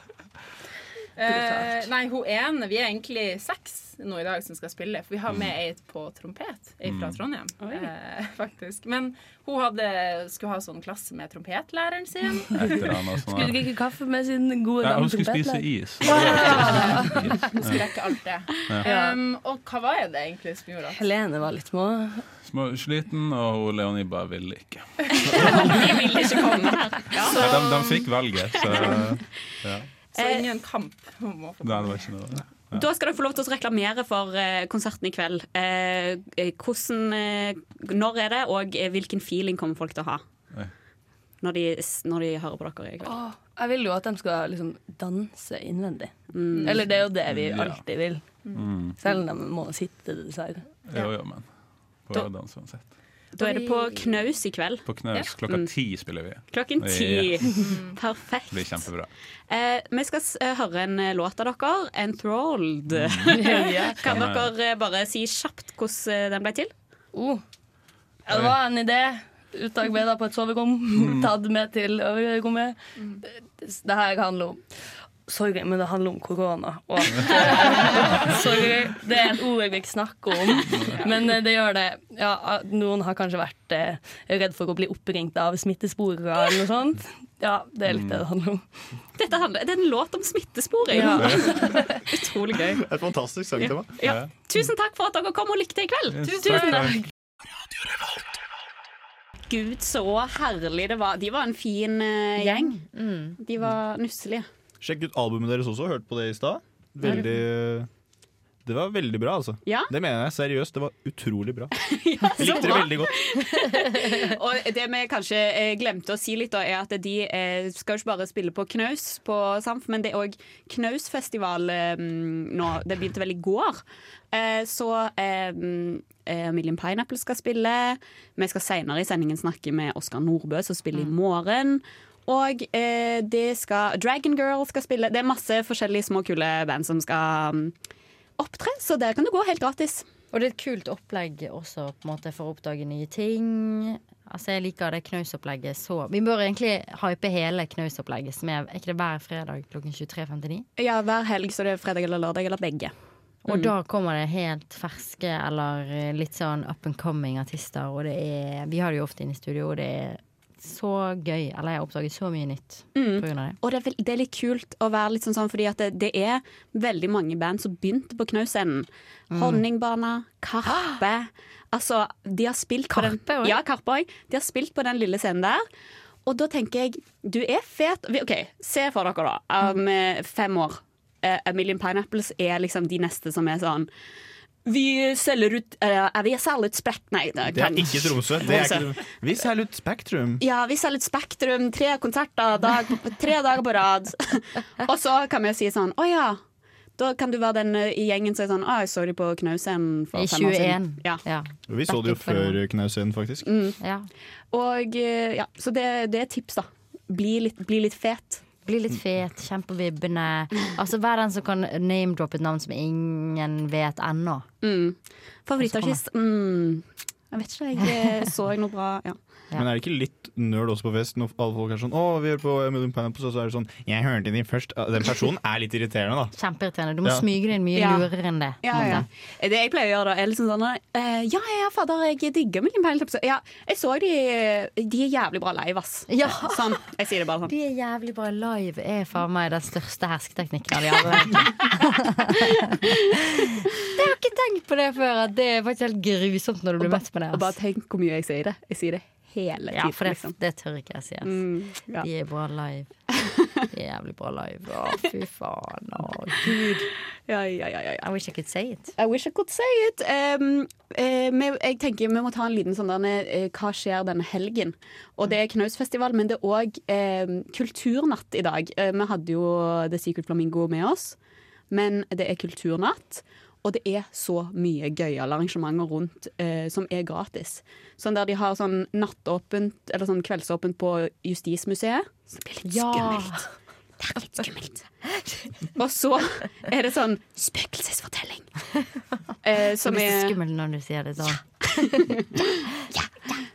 [SPEAKER 15] Uh, *laughs* nei, hun ene Vi er egentlig seks nå i dag som skal spille, for vi har med ei på trompet. Ei fra
[SPEAKER 13] Mm.
[SPEAKER 15] Trondheim, eh, faktisk. Men hun hadde, skulle ha sånn klasse med trompetlæreren sin.
[SPEAKER 14] Skulle drikke kaffe med sin gode
[SPEAKER 13] Ja,
[SPEAKER 14] gamle
[SPEAKER 13] hun skulle spise is.
[SPEAKER 14] Ja. *laughs*
[SPEAKER 15] Hun skulle rekke alt det.
[SPEAKER 13] Ja.
[SPEAKER 15] Um, og hva var det egentlig som gjorde at
[SPEAKER 14] Helene var litt små.
[SPEAKER 13] Små sliten, og Leonie bare ville ikke. *laughs*
[SPEAKER 7] De ville ikke komme her.
[SPEAKER 13] Ja, de, de fikk valget, så ja.
[SPEAKER 15] Så ingen kamp om å få
[SPEAKER 13] Nei, det var ikke noe.
[SPEAKER 7] Da skal dere få lov til å reklamere for eh, konserten i kveld. Eh, eh, hvordan, når er det, og hvilken feeling kommer folk til å ha når de, når de hører på dere i kveld?
[SPEAKER 14] Åh, jeg vil jo at de skal liksom danse innvendig.
[SPEAKER 7] Mm.
[SPEAKER 14] Eller det er jo det vi alltid vil.
[SPEAKER 13] Mm.
[SPEAKER 14] Selv om de må sitte, dessverre.
[SPEAKER 13] Jo, jo, men på
[SPEAKER 7] Da-
[SPEAKER 13] danse uansett.
[SPEAKER 7] Da er det på knaus i kveld.
[SPEAKER 13] På knaus klokka
[SPEAKER 7] Mm.
[SPEAKER 13] ti spiller vi.
[SPEAKER 7] Klokken ti. *laughs*
[SPEAKER 13] Ja.
[SPEAKER 7] Perfekt.
[SPEAKER 13] Det blir kjempebra.
[SPEAKER 7] Eh, vi skal s- eh, høre en eh, låt av dere, 'Enthralled'. *laughs*
[SPEAKER 14] Ja.
[SPEAKER 7] kan dere eh, bare si kjapt hvordan den ble til?
[SPEAKER 14] Oh. Det var en idé. Utarbeida på et soverom. Tatt med til øverrommet. Det her handler om Sorry, men det handler om korona. Og at, *laughs* eh, sorry, det er et ord jeg ikke snakker om, men eh, det gjør det. Ja, noen har kanskje vært eh, redd for å bli oppringt av smittesporere eller noe sånt. Ja, det er litt det det handler om.
[SPEAKER 7] Dette handler, det er en låt om smittesporing.
[SPEAKER 14] Ja. *laughs*
[SPEAKER 7] Utrolig gøy.
[SPEAKER 1] Et fantastisk sangtema.
[SPEAKER 7] Ja. Tusen takk for at dere kom og likte i kveld.
[SPEAKER 1] Yes,
[SPEAKER 7] Tusen
[SPEAKER 1] takk.
[SPEAKER 7] takk. Gud, så herlig det var. De var en fin uh, gjeng. De var nusselige.
[SPEAKER 1] Sjekk ut albumet deres også. Hørte på det i stad. Veldig Det var veldig bra, altså.
[SPEAKER 7] Ja?
[SPEAKER 1] Det mener jeg seriøst. Det var utrolig bra. *laughs*
[SPEAKER 7] Ja,
[SPEAKER 1] Jeg likte det veldig godt. *laughs*
[SPEAKER 7] Og det vi kanskje eh, glemte å si litt, da, er at de eh, skal jo ikke bare spille på Knaus på Samf, men det er òg Knausfestival eh, nå. Det begynte vel i går. Eh, så Million Pineapple skal spille. Vi skal senere i sendingen snakke med Oskar Nordbø, som spiller i morgen. Og eh, det skal Dragon Girl skal spille. Det er masse forskjellige små, kule band som skal mm, opptre, så der kan du gå helt gratis.
[SPEAKER 10] Og det er et kult opplegg også måte for å oppdage nye ting. Altså Jeg liker det knausopplegget så Vi bør egentlig hype hele knausopplegget, som er, er ikke det hver fredag klokken 23.59?
[SPEAKER 7] Ja, hver helg, så det er fredag eller lørdag eller begge.
[SPEAKER 10] Og
[SPEAKER 7] Mm.
[SPEAKER 10] da kommer det helt ferske eller eh, litt sånn up and coming artister, og det er Vi har det jo ofte inne i studio, og det er så gøy. Eller jeg oppdaget så mye nytt
[SPEAKER 7] Mm.
[SPEAKER 10] pga. det.
[SPEAKER 7] Og det er, det er litt kult å være litt sånn sånn, fordi at det, det er veldig mange band som begynte på Knausenden.
[SPEAKER 10] Mm.
[SPEAKER 7] Honningbarna, Karpe. Altså, de har spilt på den
[SPEAKER 10] Karpe også?
[SPEAKER 7] Ja, Karpe òg. De har spilt på den lille scenen der. Og da tenker jeg, du er fet. OK, se for dere, da. Om um, fem år. Uh, A Million Pineapples er liksom de neste som er sånn Vi selger ut uh, Vi selger ut Spekt... Nei,
[SPEAKER 1] Det er ikke Tromsø. Det er ikke, vi selger ut Spektrum.
[SPEAKER 7] Ja, vi selger ut Spektrum. Tre konserter dag, tre dager på rad. *laughs* og så kan vi si sånn Å ja. Da kan du være den eh, i gjengen som er sånn Å, jeg så de på Knausen for
[SPEAKER 10] I
[SPEAKER 7] fem år siden.
[SPEAKER 10] 21.
[SPEAKER 7] Ja.
[SPEAKER 1] Vi så det jo før Knausen, faktisk.
[SPEAKER 7] Mm. Og eh, ja, Så det, det er tips, da. Bli litt, bli litt fet.
[SPEAKER 10] Bli litt fet, kjempevibbende. Altså Vær den som kan name-droppe et navn som ingen vet ennå.
[SPEAKER 7] Mm. Favorittartist? Mm. Jeg vet ikke, jeg eh, så noe bra. Ja.
[SPEAKER 1] Men er det ikke litt nerd også på fest når alle folk er sånn 'Å, vi hører på Emily Pineapple', og så er det sånn 'Jeg hørte din først'. Den personen er litt irriterende, da.
[SPEAKER 10] Kjempeirriterende. Du må
[SPEAKER 1] Ja.
[SPEAKER 10] smyge deg inn mye
[SPEAKER 7] Ja.
[SPEAKER 10] lurere enn det.
[SPEAKER 7] Ja, ja. Det jeg pleier å gjøre, da, er liksom sånn uh, Ja, ja, fader, jeg digger Million Pineapple. Ja, jeg så de De er jævlig bra live, ass.
[SPEAKER 10] Ja.
[SPEAKER 7] Sånn. Jeg sier det bare sånn.
[SPEAKER 10] De er jævlig bra live, er faen meg den største hersketeknikken av de alle. Det har *laughs* jeg ikke tenkt på det før, at det er faktisk helt grusomt når du blir møtt med det.
[SPEAKER 7] Og bare tenk hvor mye jeg sier det. Jeg sier det hele tiden.
[SPEAKER 10] Ja, for det,
[SPEAKER 7] liksom.
[SPEAKER 10] det tør ikke jeg si.
[SPEAKER 7] Mm, ja.
[SPEAKER 10] De er bra live. *laughs* De er jævlig bra live. Å, fy faen. Å, gud.
[SPEAKER 7] Ja, ja, ja, ja,
[SPEAKER 10] I wish I could say it.
[SPEAKER 7] I wish I could say it. Um, uh, jeg tenker Vi må ta en liten sånn der, uh, Hva skjer denne helgen? Og Det er Knausfestival, men det er òg eh, kulturnatt i dag. Uh, vi hadde jo The Secret Flamingo med oss, men det er kulturnatt. Og det er så mye gøyale arrangementer rundt eh, som er gratis. Sånn Der de har sånn nattåpent, eller sånn kveldsåpent på Justismuseet. Så det blir litt
[SPEAKER 10] Ja.
[SPEAKER 7] skummelt. Det er litt skummelt. Og så er det sånn spøkelsesfortelling. Eh, som er
[SPEAKER 10] skummelt når du sier det sånn. ja. *laughs*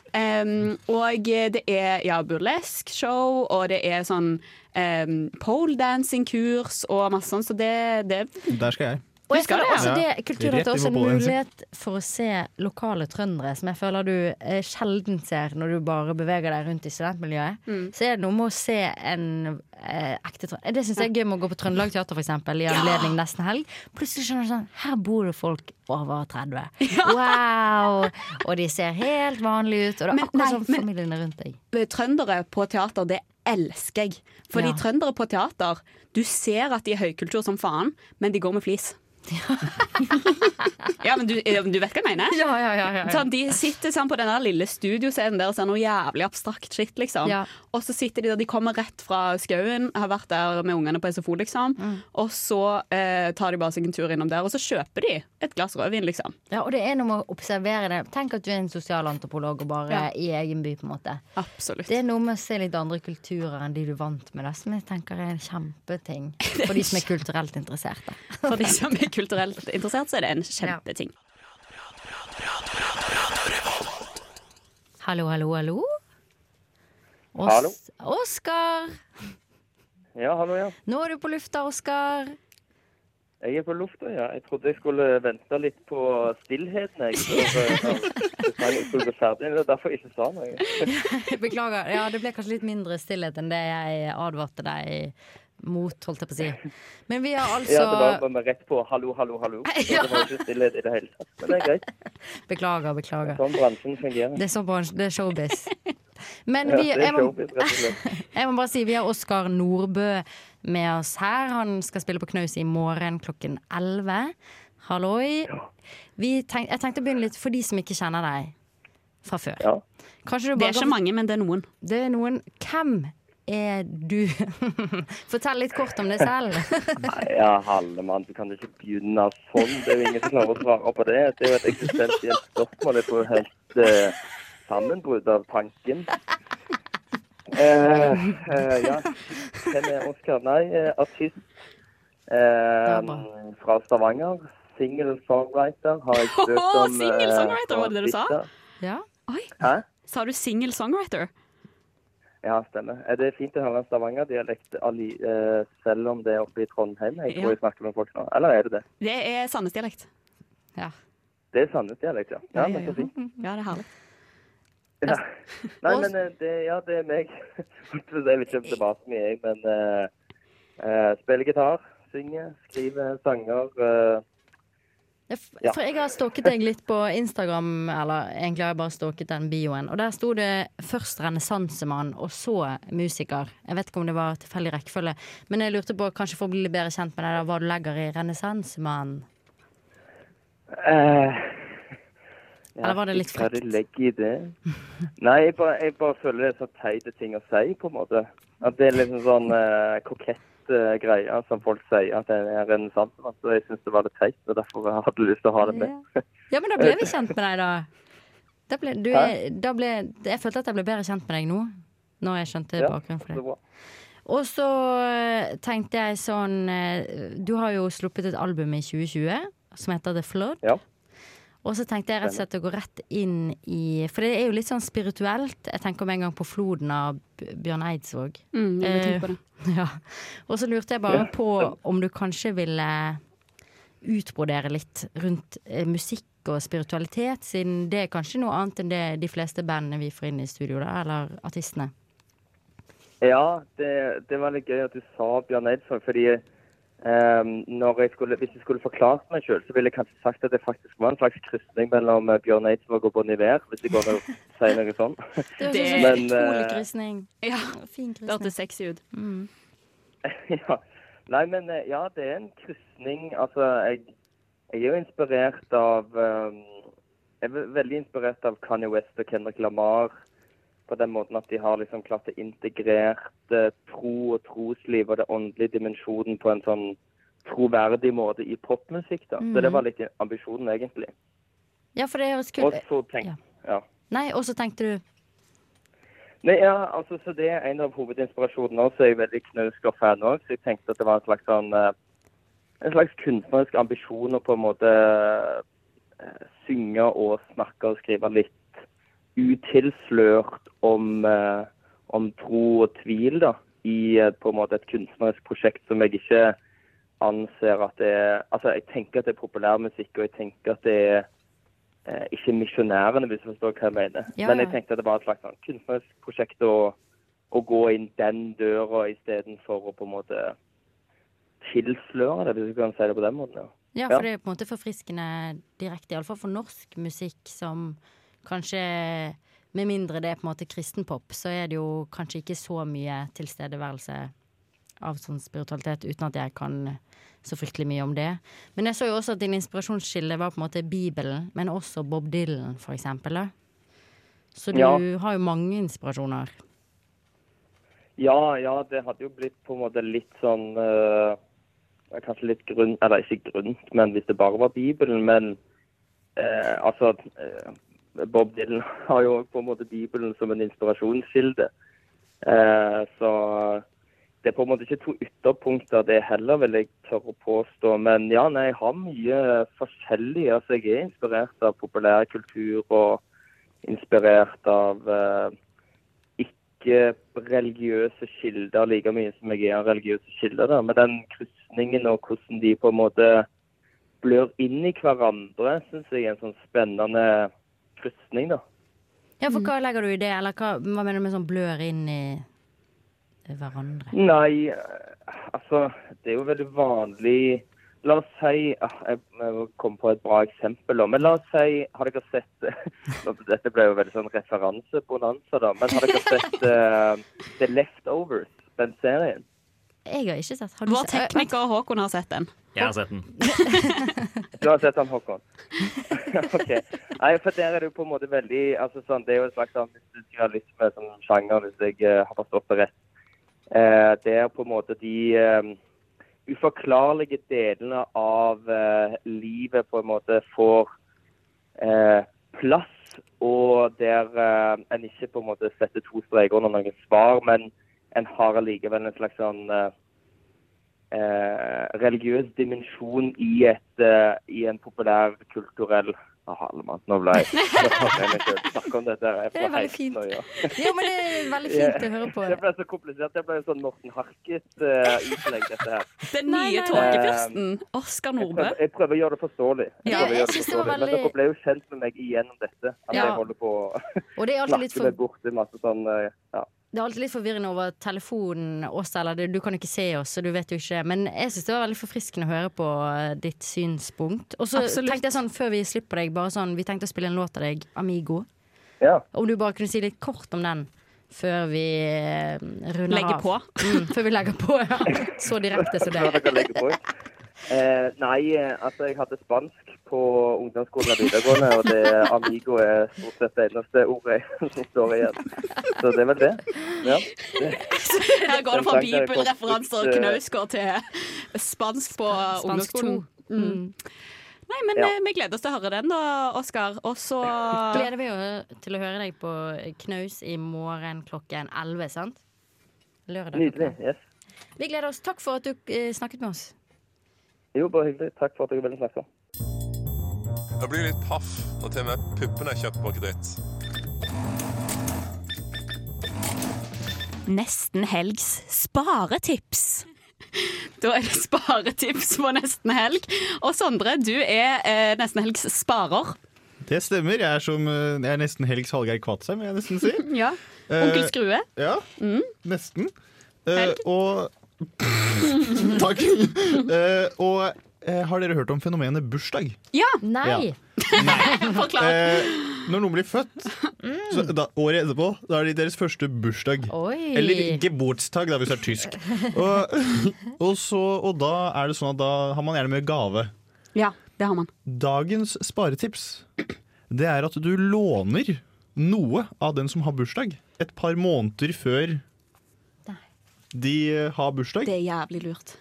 [SPEAKER 7] Um, og det er ja, burlesk show, og det er sånn um, poledancing-kurs og masse sånn, så det, det
[SPEAKER 1] Der skal jeg.
[SPEAKER 10] Og jeg føler
[SPEAKER 7] det,
[SPEAKER 10] også det Kulturnatt er også en mulighet for å se lokale trøndere, som jeg føler du eh, sjelden ser når du bare beveger deg rundt i studentmiljøet.
[SPEAKER 7] Mm.
[SPEAKER 10] Så er det noe med å se en eh, ekte trønder. Det syns jeg er gøy med å gå på Trøndelag Teater, eksempel, i anledning nesten helg. Plutselig skjønner du sånn Her bor det folk over 30. *laughs* Wow! Og de ser helt vanlige ut, og det er akkurat som
[SPEAKER 7] sånn
[SPEAKER 10] familien er rundt deg.
[SPEAKER 7] Trøndere på teater, det elsker jeg. Fordi
[SPEAKER 10] Ja.
[SPEAKER 7] trøndere på teater, du ser at de er høykultur som faen, men de går med flis. *laughs* ja, men du, eh, du vet hva jeg mener?
[SPEAKER 10] Ja, ja, ja, ja, ja.
[SPEAKER 7] Sånn, de sitter sånn på den lille studioscenen der og ser noe jævlig abstrakt skitt, liksom.
[SPEAKER 10] Ja.
[SPEAKER 7] Og så sitter de der, de kommer rett fra skauen, har vært der med ungene på SFO, liksom.
[SPEAKER 10] Mm.
[SPEAKER 7] Og så eh, tar de bare seg en tur innom der, og så kjøper de et glass rødvin, liksom.
[SPEAKER 10] Ja, og det er noe med å observere det. Tenk at du er en sosialantropolog og bare i egen by, på en måte.
[SPEAKER 7] Absolutt.
[SPEAKER 10] Det er noe med å se litt andre kulturer enn de du er vant med, det som jeg tenker er en kjempeting *laughs* for de som er kulturelt interesserte.
[SPEAKER 7] For de som er *laughs* kulturelt interessert, så er det en kjempeting.
[SPEAKER 10] Hallo, hallo, hallo. Os
[SPEAKER 16] Hallo.
[SPEAKER 10] Oskar!
[SPEAKER 16] Ja, hallo, ja.
[SPEAKER 10] Nå er du på lufta, Oskar.
[SPEAKER 16] Jeg er på lufta, ja. Jeg trodde jeg skulle vente litt på stillheten, jeg. *laughs* Jeg skulle bli ferdig. Det er derfor jeg ikke sa noe. *laughs*
[SPEAKER 10] Beklager. Ja, det ble kanskje litt mindre stillhet enn det jeg advarte deg mot, holdt jeg på å si. Men vi har *laughs* altså
[SPEAKER 16] Ja, det var bare rett på hallo, hallo, hallo. *laughs* Så det var ikke stillhet i det hele tatt. Men det er greit.
[SPEAKER 10] Beklager, beklager.
[SPEAKER 16] Sånn bransjen fungerer.
[SPEAKER 10] Det er sånn bransjen, det er showbiz. Men
[SPEAKER 16] Ja, det er
[SPEAKER 10] jeg, må,
[SPEAKER 16] showbiz, rett og slett. *laughs*
[SPEAKER 10] jeg må bare si vi har Oskar Nordbø med oss her. Han skal spille på Knaus i morgen klokken 11. Halloi. Vi tenk, jeg tenkte å begynne litt for de som ikke kjenner deg fra før. Ja. du
[SPEAKER 7] Det er ikke mange, men det er noen.
[SPEAKER 10] Det er noen. Hvem er du? *laughs* Fortell litt kort om deg selv. *laughs*
[SPEAKER 16] Ja, Hallemann, du kan ikke begynne sånn. Det er jo ingen som klarer å svare på det. Det er jo et eksistensielt spørsmål. Jeg får helt uh, sammenbrudd av tanken. Uh, uh, ja, hvem er Oskar? Nei, eh, artist eh, fra Stavanger. Single-songwriter har jeg *laughs* søkt om.
[SPEAKER 7] single
[SPEAKER 16] eh,
[SPEAKER 7] songwriter, var det det du sa?
[SPEAKER 10] Ja.
[SPEAKER 7] Oi.
[SPEAKER 16] Hæ?
[SPEAKER 7] Sa du single songwriter?
[SPEAKER 16] Ja, stemmer. Er det fint å høre en Stavanger-dialekt eh, selv om det er oppe i Trondheim? Jeg tror
[SPEAKER 7] Ja.
[SPEAKER 16] jeg snakker med folk nå. Eller er det det?
[SPEAKER 7] Det er Sandnes-dialekt.
[SPEAKER 10] Ja.
[SPEAKER 16] Det er Sandnes-dialekt, ja. Ja, ja, ja.
[SPEAKER 7] Ja, det er herlig.
[SPEAKER 16] Ja. *laughs* Nei, men eh, det, ja, det er meg. *laughs* jeg vet ikke om det var så mye, jeg, men uh, uh, spiller gitar, synger, skriver sanger. eh,
[SPEAKER 10] Ja. For jeg har stalket deg litt på Instagram, eller egentlig har jeg bare stalket den bioen. Og der sto det først renessansemann, og så musiker. Jeg vet ikke om det var tilfeldig rekkefølge, men jeg lurte på, kanskje for å bli litt bedre kjent med deg, hva du legger i renessansemann?
[SPEAKER 16] Uh, ja,
[SPEAKER 10] Eller var det litt frekt?
[SPEAKER 16] Hva du legger i det? *laughs* Nei, jeg bare, jeg bare føler det er så teite ting å si, på en måte. At det er liksom sånn uh, kokett greie som folk sier at det er en renessansemann. Så jeg syns det var litt teit, og derfor hadde jeg lyst til å ha det med.
[SPEAKER 10] Ja, men da ble vi kjent med deg, da. da, ble, du, da ble, jeg følte at jeg ble bedre kjent med deg nå, når jeg skjønte
[SPEAKER 16] Ja,
[SPEAKER 10] bakgrunnen for det. Og så eh, tenkte jeg sånn eh, Du har jo sluppet et album i 2020 som heter The Flood.
[SPEAKER 16] Ja.
[SPEAKER 10] Og så tenkte jeg rett og slett å gå rett inn i For det er jo litt sånn spirituelt. Jeg tenker med en gang på floden av Bjørn Eidsvåg.
[SPEAKER 7] Mm.
[SPEAKER 10] Eh, *laughs* Ja. Og så lurte jeg bare på om du kanskje ville utbrodere litt rundt eh, musikk og spiritualitet, siden det er kanskje noe annet enn det de fleste bandene vi får inn i studio, da, eller artistene.
[SPEAKER 16] Ja, det, det var litt gøy at du sa Bjørn Eidsvåg, fordi ehm, når jeg skulle, hvis jeg skulle forklart meg selv, så ville jeg kanskje sagt at det faktisk var en slags krysning mellom eh, Bjørn Eidsvåg og Bon Iver, hvis *laughs* det går an å si noe sånn.
[SPEAKER 10] Det er
[SPEAKER 16] Men,
[SPEAKER 10] en utrolig
[SPEAKER 16] eh,
[SPEAKER 10] krysning.
[SPEAKER 7] Ja,
[SPEAKER 10] fin
[SPEAKER 7] det hørtes sexy ut.
[SPEAKER 10] Mm. *laughs*
[SPEAKER 16] ja. Nei, men eh, ja, det er en krysning. Altså, jeg, jeg er jo inspirert av um, Jeg er veldig inspirert av Kanye West og Kendrick Lamar. På den måten at de har liksom klart å integrere tro og trosliv og den åndelige dimensjonen på en sånn troverdig måte i popmusikk. da. Så det
[SPEAKER 10] Mhm.
[SPEAKER 16] var litt ambisjonen, egentlig.
[SPEAKER 10] Ja, for det høres kult
[SPEAKER 16] ut. ja.
[SPEAKER 10] Nei, og så tenkte du
[SPEAKER 16] Nei, ja, altså, så Det er en av hovedinspirasjonene også. Jeg er veldig Knausgård-fan òg, så jeg tenkte at det var en slags sånn eh, en slags kunstnerisk ambisjon å på en måte eh, synge og snakke og skrive litt utilslørt om, eh, om tro og tvil da, i eh, på en måte et kunstnerisk prosjekt som jeg ikke anser at det er Altså, jeg tenker at det er populærmusikk, og jeg tenker at det er eh, ikke misjonærene, hvis du forstår hva jeg mener.
[SPEAKER 10] Ja,
[SPEAKER 16] Men jeg tenkte at det var et slags sånn kunstnerisk prosjekt å, å gå inn den døra istedenfor å på en måte tilsløre det, hvis du kan si det på den måten. Ja.
[SPEAKER 10] Ja, for det er på en måte forfriskende direkte, iallfall for norsk musikk som kanskje Med mindre det er på en måte kristenpop, så er det jo kanskje ikke så mye tilstedeværelse av sånn spiritualitet, uten at jeg kan så fryktelig mye om det. Men jeg så jo også at din inspirasjonskilde var på en måte Bibelen, men også Bob Dylan, for eksempel. Så du
[SPEAKER 16] Ja.
[SPEAKER 10] har jo mange inspirasjoner.
[SPEAKER 16] Ja, ja, det hadde jo blitt på en måte litt sånn uh, Kanskje litt grunn Eller ikke grunt, men hvis det bare var Bibelen. Men uh, altså eh, Bob Dylan har jo på en måte Bibelen som en inspirasjonskilde. Eh, så det er på en måte ikke to ytterpunkter, det heller, vil jeg tørre å påstå. Men ja, nei, jeg har mye forskjellig. Altså, jeg er inspirert av populærkultur og inspirert av eh, ikke-religiøse kilder like mye som jeg er av religiøse kilder. Da. Med den krysningen og hvordan de på en måte blør inn i hverandre, syns jeg er en sånn spennende krysning, da.
[SPEAKER 10] Ja, for hva legger du i det, eller hva, hva mener du med sånn blør inn i hverandre?
[SPEAKER 16] Nei, altså Det er jo veldig vanlig La oss si ah, Jeg kom på et bra eksempel. Men la oss si Har dere sett *laughs* Dette ble jo veldig sånn referansebonanza, da. Men har dere sett uh, *laughs* The Leftovers, den serien?
[SPEAKER 10] Jeg har ikke sett. Har du
[SPEAKER 7] Vår tekniker Håkon har sett den.
[SPEAKER 11] Jeg har sett den. *laughs*
[SPEAKER 16] Du har sett den, Håkon? *laughs* ok. Nei, for der er det jo på en måte veldig altså sånn, Det er jo en slags sånn surrealisme som sjanger, hvis jeg uh, har forstått det rett. Uh, det er på en måte de eh, uforklarlige delene av uh, livet på en måte får plass, og der en ikke på en måte setter to streker under noen svar, men en har allikevel en slags sånn religiøs dimensjon i, et, eh, i en populær kulturell ah, nå ble jeg *laughs* nå snakke om dette. Jeg
[SPEAKER 10] Det er veldig fint.
[SPEAKER 16] noia.
[SPEAKER 10] Ja, men det er veldig fint *laughs* å høre på.
[SPEAKER 16] Det ble så komplisert. Det ble jo sånn Morten Harket-utlegg, dette her.
[SPEAKER 7] Den nye tåkefyrsten, Oskar Nordbø.
[SPEAKER 16] Jeg, jeg prøver å gjøre det forståelig. Jeg
[SPEAKER 10] Ja, jeg
[SPEAKER 16] gjøre det
[SPEAKER 10] forståelig. det var.
[SPEAKER 16] Men dere ble jo kjent med meg igjennom dette. At
[SPEAKER 10] Ja.
[SPEAKER 16] jeg holder på å
[SPEAKER 10] litt
[SPEAKER 16] snakke
[SPEAKER 10] for
[SPEAKER 16] meg bort i masse sånn eh, ja.
[SPEAKER 10] Det er alltid litt forvirrende over telefonen oss, eller det, du kan jo ikke se oss, så du vet jo ikke. Men jeg syns det var veldig forfriskende å høre på eh, ditt synspunkt. Og så tenkte jeg sånn, før vi slipper deg, bare sånn Vi tenkte å spille en låt av deg, Amigo.
[SPEAKER 16] Ja.
[SPEAKER 10] Om du bare kunne si litt kort om den før vi eh, runder
[SPEAKER 7] Legger
[SPEAKER 10] av.
[SPEAKER 7] på.
[SPEAKER 10] Mm, før vi legger på, ja. *laughs* Så direkte som det.
[SPEAKER 16] Eh, nei, eh, altså jeg hadde spansk på ungdomsskolen og videregående, og det amigo er stort sett det eneste ordet *laughs* som står igjen. Så det er vel det. Ja.
[SPEAKER 7] Her går det fra bibelreferanser og knausgård til spansk på ungdomsskolen. Mm. Nei, men
[SPEAKER 10] Ja.
[SPEAKER 7] eh, vi gleder oss til å høre den da, Oskar. Og så
[SPEAKER 10] Gleder vi oss til å høre deg på knaus i morgen klokken 11, sant? Lørdag.
[SPEAKER 16] Nydelig. Yes.
[SPEAKER 10] Vi gleder oss. Takk for at du eh, snakket med oss.
[SPEAKER 16] Jo, bare hyggelig. Takk for at dere ville snakke.
[SPEAKER 17] Jeg blir litt paff når til og med puppene er kjøpt på kreditt.
[SPEAKER 7] Nesten helgs sparetips. *laughs* Da er det sparetips på nesten helg. Og Sondre, du er eh, nesten helgs sparer.
[SPEAKER 1] Det stemmer. Jeg er, som, eh, jeg er nesten Helgs Hallgeir Kvatsheim, vil jeg nesten si. *laughs*
[SPEAKER 7] Ja.
[SPEAKER 1] Eh,
[SPEAKER 7] Onkel Skrue.
[SPEAKER 1] Ja,
[SPEAKER 7] Mm.
[SPEAKER 1] nesten. Eh, og *laughs* Takk. Eh, og eh, har dere hørt om fenomenet bursdag?
[SPEAKER 7] Ja.
[SPEAKER 10] Nei. *laughs*
[SPEAKER 7] Forklar.
[SPEAKER 1] Eh, når noen blir født, så da, året etterpå, da er det deres første bursdag.
[SPEAKER 10] Oi.
[SPEAKER 1] Eller geburtstag, da, hvis det er tysk. Og, *laughs* og, så, og da er det sånn at da har man gjerne med gave.
[SPEAKER 7] Ja, det har man.
[SPEAKER 1] Dagens sparetips Det er at du låner noe av den som har bursdag, et par måneder før de eh, har bursdag.
[SPEAKER 7] Det er jævlig lurt.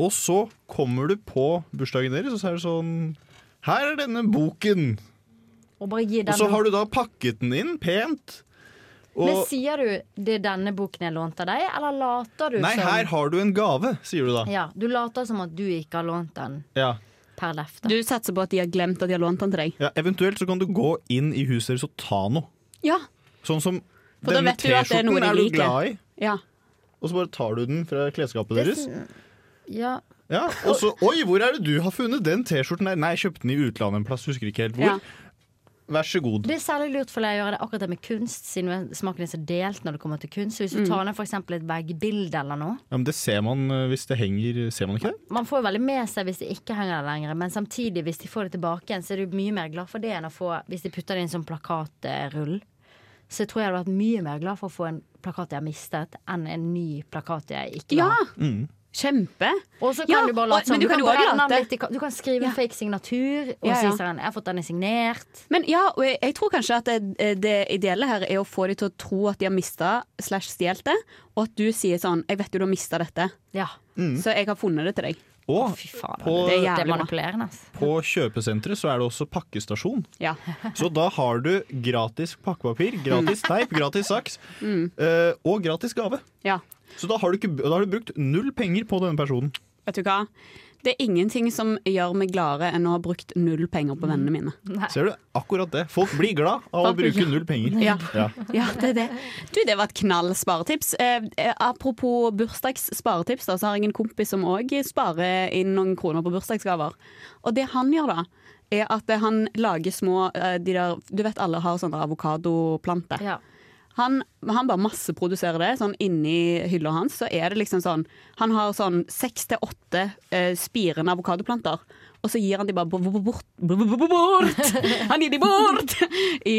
[SPEAKER 1] Og så kommer du på bursdagen deres, og så er det sånn Her er denne boken!
[SPEAKER 10] Og bare gi
[SPEAKER 1] Og så har du da pakket den inn pent.
[SPEAKER 10] Men sier du det er denne boken jeg lånte av deg, eller later du
[SPEAKER 1] Nei,
[SPEAKER 10] som
[SPEAKER 1] her har du en gave, sier du da.
[SPEAKER 10] Ja, Du later som at du ikke har lånt den
[SPEAKER 1] Ja.
[SPEAKER 10] per lefte.
[SPEAKER 7] Du satser på at de har glemt at de har lånt den til deg?
[SPEAKER 1] Ja, eventuelt så kan du gå inn i huset deres og ta noe.
[SPEAKER 7] Ja.
[SPEAKER 1] Sånn som
[SPEAKER 7] For
[SPEAKER 1] denne
[SPEAKER 7] vet du er
[SPEAKER 1] T-skjorten
[SPEAKER 7] de
[SPEAKER 1] er du glad i,
[SPEAKER 7] Ja.
[SPEAKER 1] Og så bare tar du den fra klesskapet deres.
[SPEAKER 10] Ja.
[SPEAKER 1] Ja, og så Oi, hvor er det du har funnet den T-skjorten der? Nei, jeg kjøpte den i utlandet en plass, husker ikke helt hvor.
[SPEAKER 10] Ja.
[SPEAKER 1] Vær så god.
[SPEAKER 10] Det er særlig lurt for deg å gjøre det akkurat det med kunst, siden smaken er så delt når det kommer til kunst. Så hvis du
[SPEAKER 7] Mm.
[SPEAKER 10] tar ned eksempel et veggbilde eller noe
[SPEAKER 1] Ja, men Det ser man eh, hvis det henger, ser man ikke det?
[SPEAKER 10] Man får jo veldig med seg hvis det ikke henger der lenger, men samtidig, hvis de får det tilbake igjen, så er du mye mer glad for det enn å få Hvis de putter det i en sånn plakatrull. Så jeg tror jeg hadde vært mye mer glad for å få en plakat jeg har mistet, enn en ny plakat jeg ikke vil
[SPEAKER 7] Ja.
[SPEAKER 10] ha.
[SPEAKER 1] Mm.
[SPEAKER 7] Kjempe.
[SPEAKER 10] Og så kan
[SPEAKER 7] Ja,
[SPEAKER 10] du bare
[SPEAKER 7] og-
[SPEAKER 10] late som.
[SPEAKER 7] men du
[SPEAKER 10] Du,
[SPEAKER 7] kan
[SPEAKER 10] du kan skrive en fake signatur og
[SPEAKER 7] Ja,
[SPEAKER 10] si sånn 'Jeg har fått denne signert'.
[SPEAKER 7] Men ja, og jeg, jeg tror kanskje at det, det ideelle her er å få dem til å tro at de har mista slash stjålet det, og at du sier sånn 'Jeg vet jo du har mista dette,
[SPEAKER 10] Ja.
[SPEAKER 1] Mm.
[SPEAKER 7] så jeg har funnet det til deg'.
[SPEAKER 1] Og på,
[SPEAKER 7] det er jævlig
[SPEAKER 10] Det er manipulerende.
[SPEAKER 1] på kjøpesenteret så er det også pakkestasjon.
[SPEAKER 7] Ja. *laughs*
[SPEAKER 1] Så da har du gratis pakkepapir, gratis teip, gratis saks
[SPEAKER 7] Mm.
[SPEAKER 1] eh, og gratis gave.
[SPEAKER 7] Ja.
[SPEAKER 1] Så da har, du ikke, da har du brukt null penger på denne personen.
[SPEAKER 7] Vet du hva? Det er ingenting som gjør meg gladere enn å ha brukt null penger på vennene mine.
[SPEAKER 1] Ser du? Akkurat det. Folk blir glad av å bruke null penger.
[SPEAKER 7] Ja.
[SPEAKER 1] Ja.
[SPEAKER 7] Ja, det er det. Du, det var et knall sparetips. Eh, eh, apropos bursdagssparetips, da, så har jeg en kompis som òg sparer inn noen kroner på bursdagsgaver. Og det han gjør da, er at han lager små eh, de der, Du vet alle har sånne avokadoplanter. Han, han bare masseproduserer det. Sånn Inni hylla hans så er det liksom sånn Han har sånn seks til åtte eh, spirende avokadoplanter. Og så gir han de bare bort. Han gir de bort *laughs* i,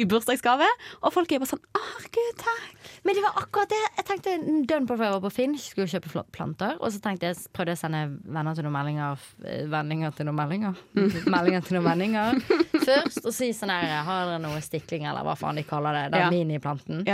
[SPEAKER 7] i bursdagsgave. Og folk er bare sånn Herregud, takk.
[SPEAKER 10] Men det var akkurat det. Jeg tenkte dønn på før jeg var på Finn, skulle kjøpe planter. Og så tenkte jeg, prøvde jeg å sende venner til noen meldinger, eh, vendinger til noen meldinger. *laughs* meldinger til noen vendinger først. Og si sånn her, har dere noe stikling, eller hva faen de kaller det. Den
[SPEAKER 7] Ja.
[SPEAKER 10] miniplanten.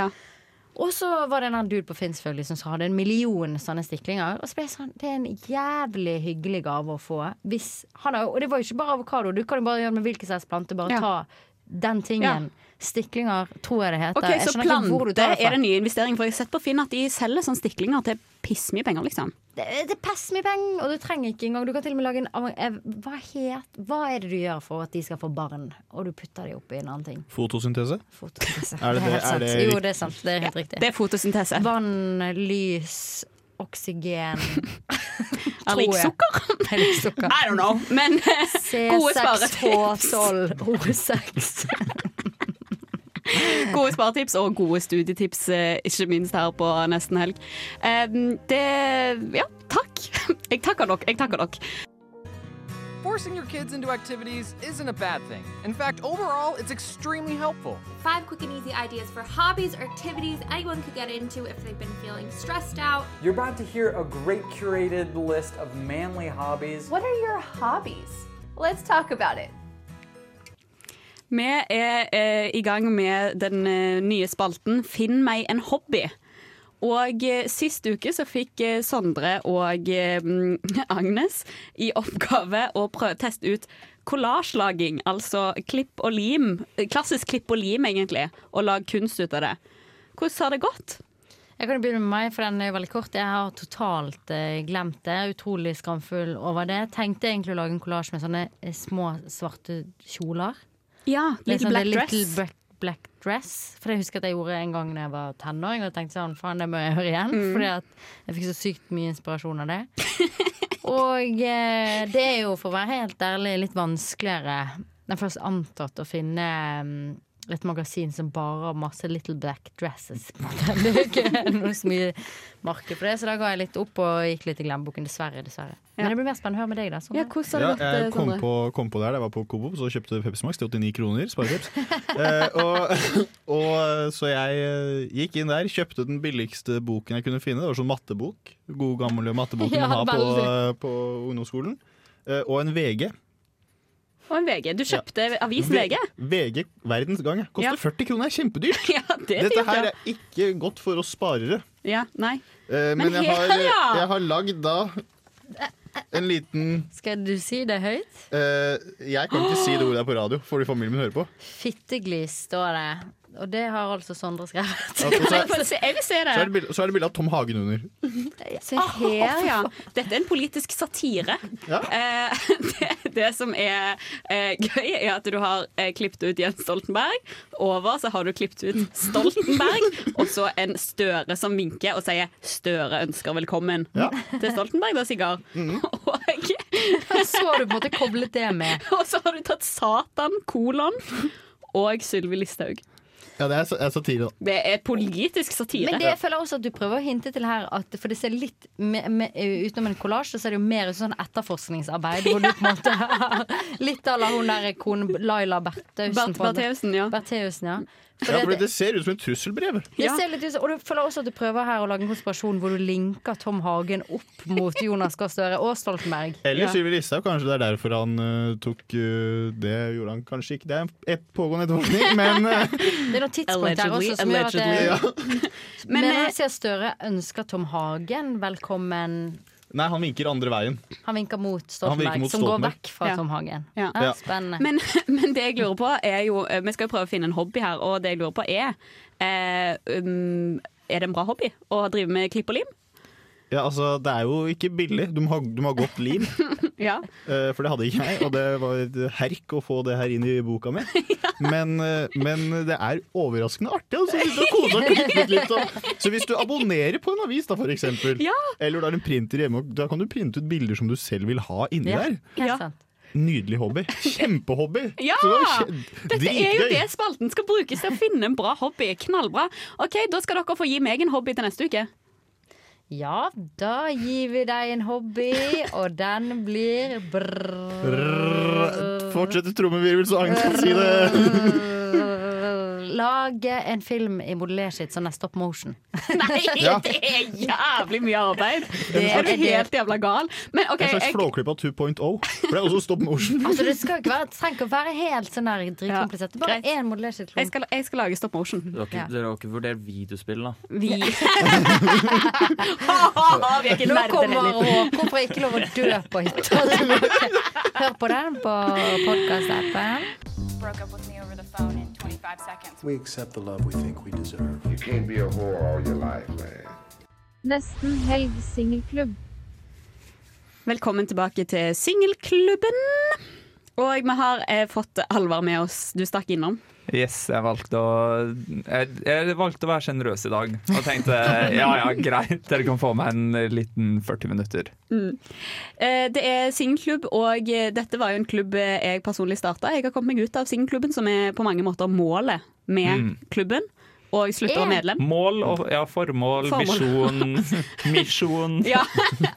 [SPEAKER 10] Og så var det en dude på Finn selvfølgelig som hadde en million sånne stiklinger. Og så ble jeg sånn, det er en jævlig hyggelig gave å få. Hvis han har, og det var jo ikke bare avokado, du kan jo bare gjøre med hvilken som helst plante. Bare
[SPEAKER 7] Ja.
[SPEAKER 10] ta den tingen. Stiklinger, tror jeg det heter.
[SPEAKER 7] Ok,
[SPEAKER 10] Jeg
[SPEAKER 7] Så plante
[SPEAKER 10] det
[SPEAKER 7] er det nye investering. For jeg har sett på Finn at de selger sånne stiklinger til pissmye penger, liksom.
[SPEAKER 10] Det, det er pissmye penger, og du trenger ikke engang Du kan til og med lage en eh, hva, het, hva er det du gjør for at de skal få barn? Og du putter de oppi en annen ting.
[SPEAKER 1] Fotosyntese?
[SPEAKER 10] Fotosyntese.
[SPEAKER 1] Er det det?
[SPEAKER 10] er det,
[SPEAKER 1] Er det
[SPEAKER 10] jo, det er sant. Det er helt riktig.
[SPEAKER 7] Det er fotosyntese.
[SPEAKER 10] Vann, lys, oksygen *laughs*
[SPEAKER 7] Er det
[SPEAKER 10] sukker? *laughs* Er det sukker?
[SPEAKER 7] I don't know. Men *laughs* gode sparetips.
[SPEAKER 10] C6H12 O6. *laughs*
[SPEAKER 7] Gode sparetips og gode studietips, eh, ikke minst her på nesten helg. Det Ja, takk. Jeg takker dere. Jeg takker dere.
[SPEAKER 18] Forcing your kids into activities isn't a bad thing. In fact, overall, it's extremely helpful.
[SPEAKER 19] Five quick and easy ideas for hobbies or activities anyone could get into if they've been feeling stressed out.
[SPEAKER 20] You're about to hear a great curated list of manly hobbies.
[SPEAKER 21] What are your hobbies? Let's talk about it.
[SPEAKER 7] Vi er eh, i gang med den eh, nye spalten Finn meg en hobby. Og eh, sist uke så fikk eh, Sondre og eh, *laughs* Agnes i oppgave å prøve teste ut kollasjelaging, altså klipp og lim. Klassisk klipp og lim, egentlig, og lage kunst ut av det. Hvordan har det gått?
[SPEAKER 10] Jeg kan begynne med meg, for den er veldig kort. Jeg har totalt glemt det. Utrolig skamfull over det. Tenkte egentlig å lage en kollasj med sånne små svarte kjoler.
[SPEAKER 7] Ja,
[SPEAKER 10] Litt
[SPEAKER 7] Little
[SPEAKER 10] sånn
[SPEAKER 7] Black
[SPEAKER 10] Little
[SPEAKER 7] Dress.
[SPEAKER 10] Black, black dress. For jeg husker at jeg gjorde en gang da jeg var tenåring, og tenkte sånn, faen, det må jeg gjøre igjen.
[SPEAKER 7] Mm.
[SPEAKER 10] Fordi at jeg fikk så sykt mye inspirasjon av det. *laughs* og eh, det er jo, for å være helt ærlig, litt vanskeligere enn først antatt å finne mm, et magasin som bare har masse little black dresses. på. Det er ikke noe så mye marked for det, så da ga jeg litt opp og gikk litt i glemmeboken. Dessverre, dessverre. Men det blir mer spennende å høre med deg, da. Sånn.
[SPEAKER 1] Ja, jeg kom på, kom på der, jeg var på Kobo, så kjøpte Pepsi Max til 89 kroner. Sparepeps. eh, og, *laughs* og så jeg eh, gikk inn der, kjøpte den billigste boken jeg kunne finne. Det var sånn mattebok. God gammel matteboken *laughs*
[SPEAKER 7] Ja,
[SPEAKER 1] man har på, på ungdomsskolen. Eh, og en VG.
[SPEAKER 7] Og en VG. Du kjøpte avisen VG?
[SPEAKER 1] VG Verdens Gang. Koster
[SPEAKER 7] Ja.
[SPEAKER 1] 40 kroner, er kjempedyrt. *laughs*
[SPEAKER 7] Ja, det
[SPEAKER 1] Dette her er ikke godt for oss sparere.
[SPEAKER 7] Ja, nei.
[SPEAKER 1] Eh,
[SPEAKER 7] Men
[SPEAKER 1] men jeg har, jeg har lagd da en liten
[SPEAKER 10] Skal du si det høyt?
[SPEAKER 1] eh, Jeg kan ikke si det ordet på radio, fordi familien min hører på.
[SPEAKER 10] Fitteglis står det. Og det har altså Sondre skrevet.
[SPEAKER 1] Ja, og så- *laughs*
[SPEAKER 7] Jeg vil se-
[SPEAKER 1] Så er det bilde, så er det bilde av Tom Hagen under.
[SPEAKER 7] Se her, ja. Dette er en politisk satire. Eh, *laughs* det, det som er eh, gøy, er at du har eh, klippet ut Jens Stoltenberg. Over så har du klippet ut Stoltenberg, og så en Støre som vinker og sier 'Støre ønsker velkommen' til Stoltenberg. Da, Sigard. *laughs*
[SPEAKER 10] Så har du på en måte koblet det med.
[SPEAKER 7] Og så har du tatt Satan, kolon, og Sylvi Listhaug.
[SPEAKER 1] Ja, det er, er satire, da.
[SPEAKER 7] Det er politisk satire.
[SPEAKER 10] Men det jeg føler også at du prøver å hinte til her at, For det ser litt me, me, Utenom en kollasj, så er det jo mer sånn etterforskningsarbeid. Hvor du på en måte *laughs* Litt à la hun der konen Laila Bertheussen.
[SPEAKER 7] Bert- Bertheussen, ja.
[SPEAKER 10] Bertheusen, ja. For
[SPEAKER 1] Ja,
[SPEAKER 10] det-
[SPEAKER 1] det ser ut som et trusselbrev.
[SPEAKER 10] Det ser litt ut og du føler også at du prøver her å lage en konspirasjon hvor du linker Tom Hagen opp mot Jonas Gahr Støre og Stoltenberg.
[SPEAKER 1] Eller
[SPEAKER 10] Ja.
[SPEAKER 1] Sylvi Listhaug. Kanskje det er derfor han uh, tok uh, Det gjorde han kanskje ikke. Det er et pågående etterforskning, *laughs* men uh,
[SPEAKER 10] Det er noe tidspunkt her også som gjør at det
[SPEAKER 1] ja. *laughs*
[SPEAKER 10] Men
[SPEAKER 7] Men,
[SPEAKER 10] når
[SPEAKER 7] eh,
[SPEAKER 10] Støre ønsker Tom Hagen velkommen
[SPEAKER 1] Nei, han vinker andre veien.
[SPEAKER 10] Han vinker mot
[SPEAKER 1] Han
[SPEAKER 10] Stoltenberg,
[SPEAKER 1] vinker mot
[SPEAKER 10] som går vekk fra
[SPEAKER 7] Ja.
[SPEAKER 10] Tom Hagen.
[SPEAKER 7] Ja.
[SPEAKER 10] Ja, spennende.
[SPEAKER 7] Men, *laughs* men det jeg lurer på er jo eh, Vi skal jo prøve å finne en hobby her, og det jeg lurer på er eh, um, Er det en bra hobby å drive med klipp og lim?
[SPEAKER 1] Ja, altså, det er jo ikke billig. Du må ha, du må ha godt lim. *laughs*
[SPEAKER 7] Ja.
[SPEAKER 1] uh, for det hadde ikke jeg, og det var et herk å få det her inn i boka mi. *laughs* Men, eh, men det er overraskende artig. Altså, hvis du kose og klippe litt. Og. Så hvis du abonnerer på en avis, da, for eksempel,
[SPEAKER 7] Ja.
[SPEAKER 1] eller du har en printer hjemme, da kan du printe ut bilder som du selv vil ha inni
[SPEAKER 7] Ja,
[SPEAKER 1] der.
[SPEAKER 7] helt
[SPEAKER 10] sant.
[SPEAKER 1] Nydelig hobby. Kjempehobby.
[SPEAKER 7] Ja!
[SPEAKER 1] Så det var kje-
[SPEAKER 7] Dette er jo det spalten skal brukes til å finne en bra hobby. Knallbra. Ok, Da skal dere få gi meg en hobby til neste uke.
[SPEAKER 10] Ja, da gir vi deg en hobby, og den blir brrr.
[SPEAKER 1] Fortsett trommevirvel, så Agnes kan si det. *laughs*
[SPEAKER 10] Lage en film i modellerskitt som er stop motion. *laughs*
[SPEAKER 7] Nei,
[SPEAKER 1] Ja.
[SPEAKER 7] det er jævlig mye arbeid! *laughs*
[SPEAKER 10] Det
[SPEAKER 7] er du helt jævla gal. Men okay,
[SPEAKER 1] En slags
[SPEAKER 7] jeg,
[SPEAKER 1] Flåklypa 2.0. For det er også stop motion. *laughs*
[SPEAKER 10] Altså, det skal ikke være, trenger ikke å være helt sånn dritkomplisert. Er Bare
[SPEAKER 7] greit.
[SPEAKER 10] én modellerskitt.
[SPEAKER 7] jeg, jeg skal lage stop motion.
[SPEAKER 11] Dere,
[SPEAKER 10] Ja.
[SPEAKER 11] dere har ikke vurdert videospill, da?
[SPEAKER 7] Vi Vi er ikke nerder heller.
[SPEAKER 10] Hvorfor for ikke lov å dø på hytta. Hør på den på podkast-appen.
[SPEAKER 22] Broke up with me over the phone in 25 seconds.
[SPEAKER 23] We accept the love we think we deserve. You can't be a whore all your life, man.
[SPEAKER 24] Nesten helg singelklubb.
[SPEAKER 7] Velkommen tilbake til singelklubben. Og vi har eh, fått Alvar med oss. Du stakk innom.
[SPEAKER 25] Yes, jeg valgte å jeg, jeg valgte å være sjenerøs i dag. Og tenkte ja ja, greit, dere kan få meg en liten 40 minutter.
[SPEAKER 7] Mm. Eh, Det er singelklubb, og dette var jo en klubb jeg personlig starta. Jeg har kommet meg ut av singelklubben, som er på mange måter målet med
[SPEAKER 25] Mm.
[SPEAKER 7] klubben. Og slutte å være medlem.
[SPEAKER 25] Mål og ja, formål,
[SPEAKER 7] Formål.
[SPEAKER 25] visjon, *laughs* misjon. *laughs*
[SPEAKER 7] Ja,